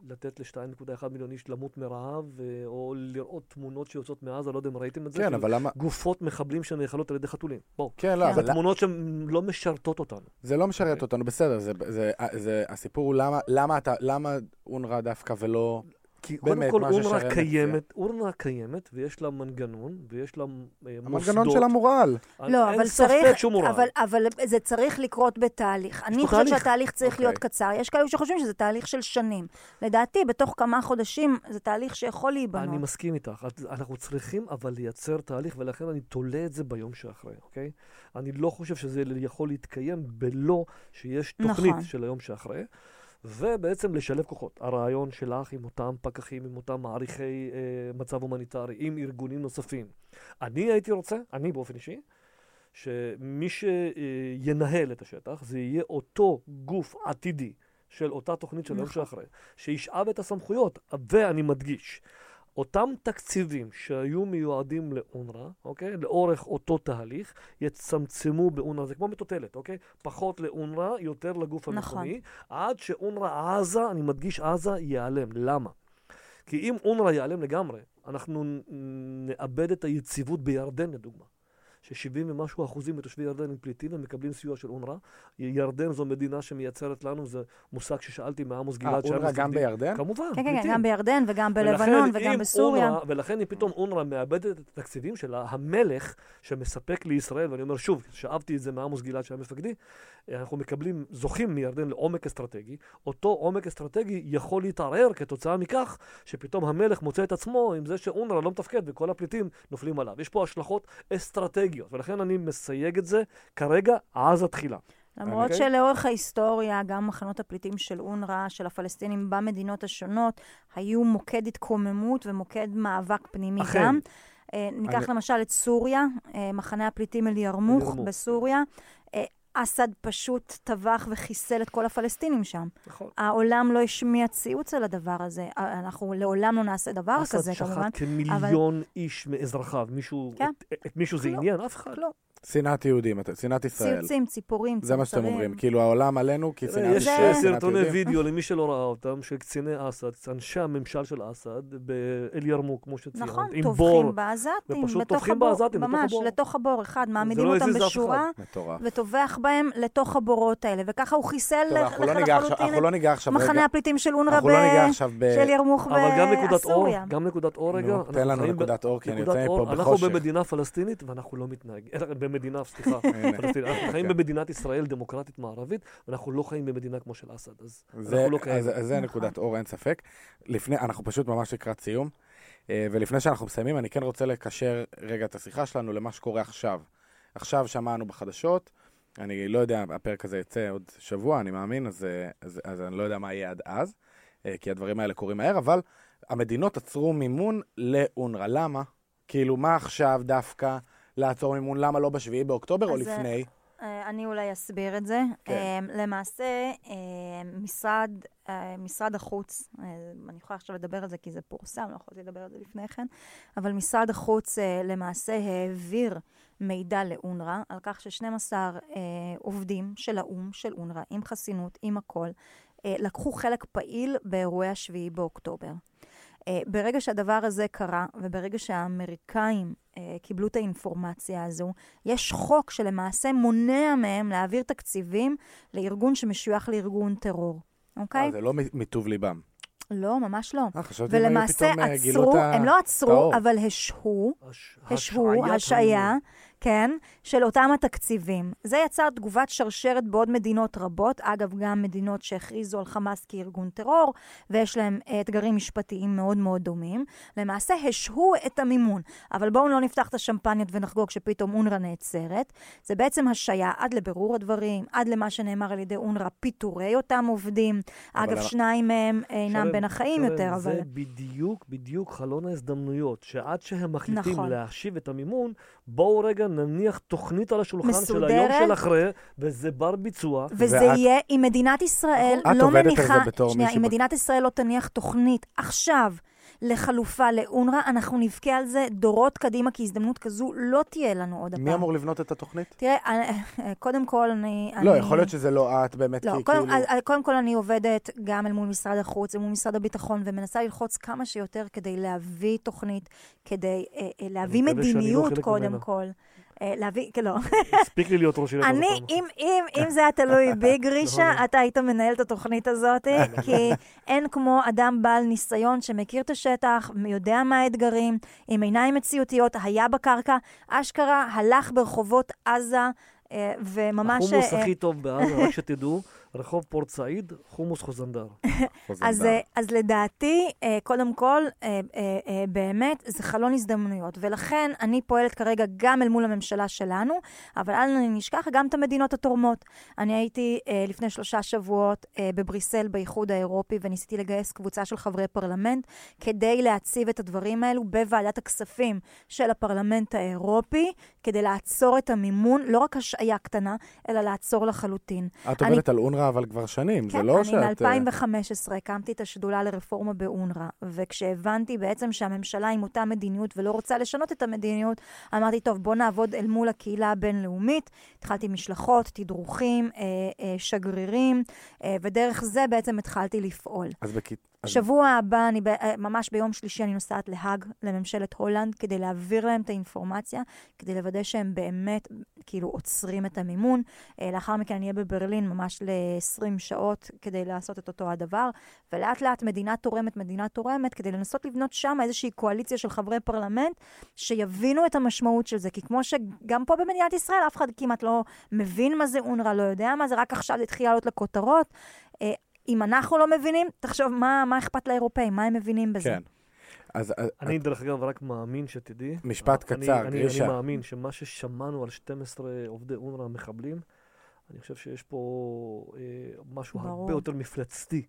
לתת ל-2.1 מיליון איש למות מרעב, אה, או לראות תמונות שיוצאות מעזה, לא יודע אם ראיתם את זה, כן, של אבל למה... גופות מחבלים שנאכלות על ידי חתולים. בואו. כן, לא. אבל זה תמונות שהן לא משרתות אותנו. זה לא משרת אוקיי. אותנו, בסדר, זה, זה, זה, הסיפור הוא למה, למה אתה, למה אונר"א דווקא ולא... כי באמת, קודם כל אונר"א קיימת, אונר"א קיימת, ויש לה מנגנון, ויש לה אה, מוסדות. המנגנון של המורל. לא, אין אבל ספק צריך, שהוא מורל. אבל, אבל זה צריך לקרות בתהליך. אני חושבת תהליך. שהתהליך צריך אוקיי. להיות קצר. יש כאלו שחושבים שזה תהליך של שנים. לדעתי, בתוך כמה חודשים זה תהליך שיכול להיבנות. אני מסכים איתך. אנחנו צריכים אבל לייצר תהליך, ולכן אני תולה את זה ביום שאחרי, אוקיי? אני לא חושב שזה יכול להתקיים בלא שיש תוכנית נכון. של היום שאחרי. ובעצם לשלב כוחות. הרעיון שלך עם אותם פקחים, עם אותם מעריכי אה, מצב הומניטרי, עם ארגונים נוספים. אני הייתי רוצה, אני באופן אישי, שמי שינהל את השטח זה יהיה אותו גוף עתידי של אותה תוכנית של היום נכון. שאחרי, שישאב את הסמכויות, ואני מדגיש, אותם תקציבים שהיו מיועדים לאונר"א, אוקיי? לאורך אותו תהליך, יצמצמו באונר"א, זה כמו מטוטלת, אוקיי? פחות לאונר"א, יותר לגוף נכון. המקומי, עד שאונר"א עזה, אני מדגיש עזה, ייעלם. למה? כי אם אונר"א ייעלם לגמרי, אנחנו נאבד את היציבות בירדן, לדוגמה. ש-70 ומשהו אחוזים מתושבי ירדן הם פליטים ומקבלים סיוע של אונר"א. ירדן זו מדינה שמייצרת לנו, זה מושג ששאלתי מעמוס אה, גלעד. שהיה אונר"א גם בירדן? כמובן, כן, כן, כן, פליטים. גם בירדן וגם בלבנון וגם בסוריה. אונר"א, ולכן אם פתאום אונר"א מאבדת את התקציבים שלה, המלך שמספק לישראל, ואני אומר שוב, שאבתי את זה מעמוס גלעד שהיה מפקדי, אנחנו מקבלים, זוכים מירדן לעומק אסטרטגי, אותו עומק אסטרטגי יכול להתערער כתוצאה מכך שפתאום המלך מוצא את עצמו עם זה שאונר"א לא מתפקד וכל הפליטים נופלים עליו. יש פה השלכות אסטרטגיות, ולכן אני מסייג את זה כרגע, עזה תחילה. למרות אוקיי. שלאורך ההיסטוריה, גם מחנות הפליטים של אונר"א, של הפלסטינים במדינות השונות, היו מוקד התקוממות ומוקד מאבק פנימי אכן. גם. אה, ניקח אני- למשל את סוריה, אה, מחנה הפליטים אל-ירמוך אל-ירמוך. בסוריה. אסד פשוט טבח וחיסל את כל הפלסטינים שם. נכון. העולם לא השמיע ציוץ על הדבר הזה. אנחנו לעולם לא נעשה דבר אסד כזה, כמובן. שחט כמיליון איש מאזרחיו. מישהו, כן. את, את מישהו זה לא. עניין? אף אחד. לא, שנאת יהודים, שנאת ישראל. ציוצים, ציפורים, זה מה שאתם. אומרים, כאילו העולם עלינו, כי שנאת יש ישראל, שנאת סרטוני. וידאו למי שלא ראה אותם, של קציני אסד, אנשי הממשל של אסד, באל-ירמוק, כמו שציינת, נכון, עם בור. טובחים בעזתים, ופשוט בתוך טובחים הבור, בעזתים, בתוך ממש. לתוך הבור אחד, מעמידים לא אותם. בשורה. וטובח בהם לתוך הבורות האלה, וככה הוא חיסל לא לחלוטין לא את מחנה הפליטים של אונר"א לא. של ירמוך אבל גם נקודת אור, בסוריה. גם נקודת אור רגע. תן לנו נקודת אור, כי אני יוצא אור, מפה אנחנו בחושך. במדינה פלסטינית ואנחנו לא מתנהגים, במדינה, סליחה. פלסטינית. אנחנו חיים כן. במדינת ישראל דמוקרטית מערבית, ואנחנו לא חיים במדינה כמו של אסד, אז אנחנו לא כאלה. אז זה. נקודת אור, אין ספק. לפני, אנחנו פשוט ממש לקראת סיום, אה, ולפני שאנחנו מסיימים, אני כן רוצה לקשר רגע את השיחה שלנו למה שקורה עכשיו. עכשיו שמענו בחדשות, אני לא יודע, הפרק הזה יצא עוד שבוע, אני מאמין, אז, אה, אז, אז אני לא יודע מה יהיה עד אז, אה, כי הדברים האלה קורים מהר, אבל המדינות עצרו מימון לאונר"א. למה? כאילו, מה עכשיו דווקא לעצור מימון? למה לא בשביעי באוקטובר או אה, לפני? אה, אני אולי אסביר את זה. כן. אה, למעשה, משרד, משרד החוץ, אני יכולה עכשיו לדבר על זה כי זה פורסם, לא יכולתי לדבר על זה לפני כן, אבל משרד החוץ למעשה העביר מידע לאונר"א על כך ש-12 אה, עובדים של האו"ם, של אונר"א, עם חסינות, עם הכל, לקחו חלק פעיל באירועי השביעי באוקטובר. אה, ברגע שהדבר הזה קרה, וברגע שהאמריקאים אה, קיבלו את האינפורמציה הזו, יש חוק שלמעשה מונע מהם להעביר תקציבים לארגון שמשוייך לארגון טרור, אוקיי? אה, זה לא מטוב ליבם. לא, ממש לא. אה, חשבתי אם היו ולמעשה פתאום, אה, גילו עצרו, את ה- הם לא עצרו, האור. אבל השהו, הש- השהו, השעיה. כן, של אותם התקציבים. זה יצר תגובת שרשרת בעוד מדינות רבות, אגב, גם מדינות שהכריזו על חמאס כארגון טרור, ויש להם אה, אתגרים משפטיים מאוד מאוד דומים. למעשה השהו את המימון. אבל בואו לא נפתח את השמפניות ונחגוג שפתאום אונר"א נעצרת. זה בעצם השעיה עד לבירור הדברים, עד למה שנאמר על ידי אונר"א, פיטורי אותם עובדים. אגב, שניים מהם אינם שרן, בין החיים יותר, אבל... זה בדיוק, בדיוק חלון ההזדמנויות, שעד שהם מחליטים נכון. להשיב את המימון, בואו רגע נניח תוכנית על השולחן של מסודרת. היום של אחרי, וזה בר ביצוע. וזה ואת- יהיה, אם מדינת ישראל את לא עובדת על מניחה... זה בתור שנייה, מישהו אם מדינת ישראל לא תניח תוכנית עכשיו לחלופה לאונר"א, אנחנו נבכה על זה דורות קדימה, כי הזדמנות כזו לא תהיה לנו עוד הפעם. מי אמור לבנות את התוכנית? תראה, אה, אה, קודם כל אני... לא, אני- יכול להיות שזה לא את באמת, לא, כי קודם, כאילו... אז- אז קודם כל אני עובדת גם אל מול משרד החוץ, אל מול משרד הביטחון, ומנסה ללחוץ כמה שיותר כדי להביא תוכנית, כדי אה, אה, להביא לא מדיניות קודם ממנה. כל. אה, להביא, לא. הספיק לי להיות ראש עיריית אני, אם, אם, אם זה היה תלוי בי, גרישה, לא. אתה היית מנהל את התוכנית הזאת, כי אין כמו אדם בעל ניסיון שמכיר את השטח, יודע מה האתגרים, עם עיניים מציאותיות, היה בקרקע, אשכרה הלך ברחובות עזה, אה, וממש... החומוס אה, הכי טוב בעזה, רק שתדעו, רחוב פורט סעיד, חומוס חוזנדר. אז. אה, אז לדעתי, אה, קודם כל, אה, באמת, זה חלון הזדמנויות. ולכן אני פועלת כרגע גם אל מול הממשלה שלנו, אבל אל נשכח גם את המדינות התורמות. אני הייתי לפני שלושה שבועות בבריסל, באיחוד האירופי, וניסיתי לגייס קבוצה של חברי פרלמנט כדי להציב את הדברים האלו בוועדת הכספים של הפרלמנט האירופי, כדי לעצור את המימון, לא רק השעיה קטנה, אלא לעצור לחלוטין. את אני- על אונר"א, אבל כבר שנים, זה כן, לא אני שאת... אה, מ-2015 הקמתי את השדולה לרפורמה באונר"א, וכשהבנתי בעצם שהממשלה עם אותה מדיניות ולא רוצה לשנות את המדיניות, אמרתי, טוב, בוא נעבוד אל מול הקהילה הבינלאומית. התחלתי משלחות, תדרוכים, אה, אה, שגרירים, אה, ודרך זה בעצם התחלתי לפעול. אז בכית... שבוע הבא, אני ב, אה, ממש ביום שלישי, אני נוסעת להאג, לממשלת הולנד, כדי להעביר להם את האינפורמציה, כדי לוודא שהם באמת, כאילו, עוצרים את המימון. אה, לאחר מכן אני אהיה בברלין ממש ל-20 שעות כדי לעשות את אותו הדבר, ולאט לאט מדינה תורמת, מדינה תורמת, כדי לנסות לבנות שם איזושהי קואליציה של חברי פרלמנט, שיבינו את המשמעות של זה. כי כמו שגם פה במדינת ישראל, אף אחד כמעט לא מבין מה זה אונר"א, לא יודע מה זה, רק עכשיו התחיל לעלות לכותרות. אם אנחנו לא מבינים, תחשוב, מה, מה אכפת לאירופאים? מה הם מבינים בזה? כן. אז אז- אני, דרך אגב, רק מאמין שתדעי. משפט אני- קצר, אני- גרישה. אני מאמין שמה ששמענו על 12 עובדי אונר"א מחבלים, אני חושב שיש פה אה, משהו ברור. הרבה יותר מפלצתי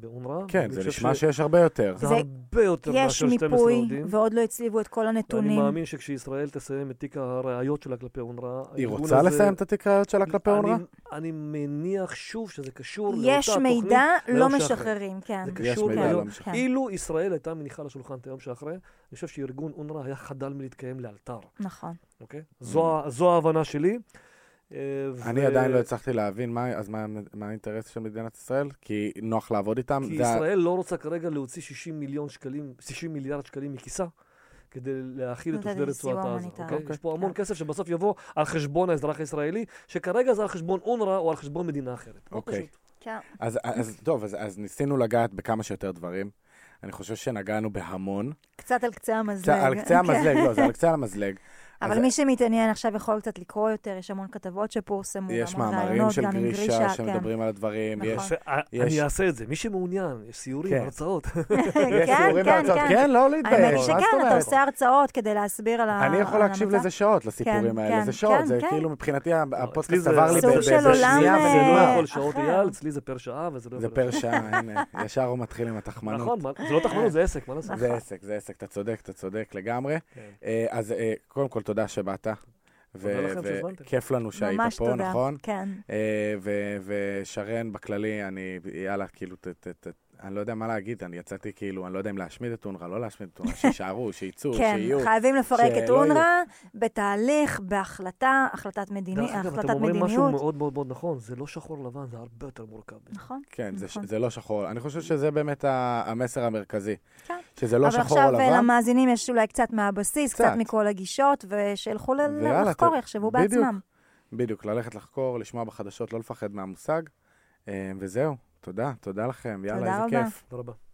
באונר"א. כן, אני זה נשמע ש- שיש הרבה יותר. זה זה- הרבה יותר יש מאשר 12 מיפוי, עובדים. ועוד לא הצליבו את כל ואני הנתונים. מאמין שכשישראל תסיים את תיק הראיות שלה כלפי אונר"א, היא רוצה הזה- לסיים את התיק ראיות שלה כלפי אני- אונר"א? אני מניח שוב שזה קשור לאותה יש תוכנית. מידע, לא. משחררים, כן. זה יש קשור מידע, ליום. לא. כן. אילו ישראל הייתה מניחה על השולחן את היום שאחרי, אני חושב שארגון אונר"א היה חדל מלהתקיים לאלתר, נכון. אוקיי? זו ההבנה שלי. אה, אני ו- עדיין לא הצלחתי להבין מה, אז מה, מה האינטרס של מדינת ישראל? כי נוח לעבוד איתם? כי זה ישראל לא רוצה כרגע להוציא 60 מיליון שקלים, 60 מיליארד שקלים מכיסה. כדי להאכיל את איזה רצועת עזה. אוקיי? יש פה המון כן. כסף שבסוף יבוא על חשבון האזרח הישראלי, שכרגע זה על חשבון אונר"א או על חשבון מדינה אחרת. מאוד אוקיי. כן. אז, אז טוב, אז, אז ניסינו לגעת בכמה שיותר דברים. אני חושב שנגענו בהמון. קצת על קצה המזלג. על קצה. המזלג, לא, זה על קצה המזלג. אבל אז מי שמתעניין עכשיו יכול קצת לקרוא יותר, יש המון כתבות שפורסמו, יש מאמרים של גרישה גרישה, שמדברים על הדברים, נכון. יש, ש- יש- אני אעשה את זה. מי שמעוניין, יש סיורים, כן. הרצאות. כן, יש כן, סיורים כן, והרצאות. כן. כן, לא האמת להתבייש, זאת שכן, אתה? עושה הרצאות כדי להסביר על ה... אני יכול להקשיב המצב. לזה שעות, לסיפורים כן, האלה. כן, זה שעות, כן, זה כן. כאילו מבחינתי אצלי הפודקאסט עבר לי באיזה שנייה אה, זה לא. יכול שעות. אייל, אצלי זה פר שעה וזה לא זה. פר שעה, הנה, ישר הוא מתחיל עם התחמנות. נכון, זה לא תחמנות, זה עסק, מה לעשות? זה עסק, זה עסק, אתה צודק, אתה צודק לגמרי. כן. אה, אז אה, קודם כל, תודה שבאת. ו-. וכיף לנו שהיית ממש פה, תודה. נכון? כן. אה, ו- ושרן, בכללי, אני, יאללה, כאילו, ת, ת, ת, אני לא יודע מה להגיד, אני יצאתי כאילו, אני לא יודע אם להשמיד את אונר"א, לא להשמיד את אונר"א, שיישארו, שיצאו, כן, שיהיו. חייבים לפרק את. אונר"א בתהליך, בהחלטה, החלטת מדיני- דרך אגב, החלטת אתם אומרים משהו מדיניות. מאוד מאוד מאוד נכון, זה לא שחור לבן, זה הרבה יותר מורכב. נכון. כן, זה, נכון. זה לא שחור. אני חושב שזה באמת המסר המרכזי. כן. שזה לא אבל שחור או עכשיו אה, לבן. למאזינים יש אולי קצת מהבסיס, קצת קצת. מכל הגישות, ושילכו לחקור, יחשבו. בעצמם. בדיוק, ללכת לחקור, לשמוע בחדשות, לא לפחד מהמושג. אה, וזהו, תודה, תודה לכם, יאללה, איזה. כיף. תודה רבה.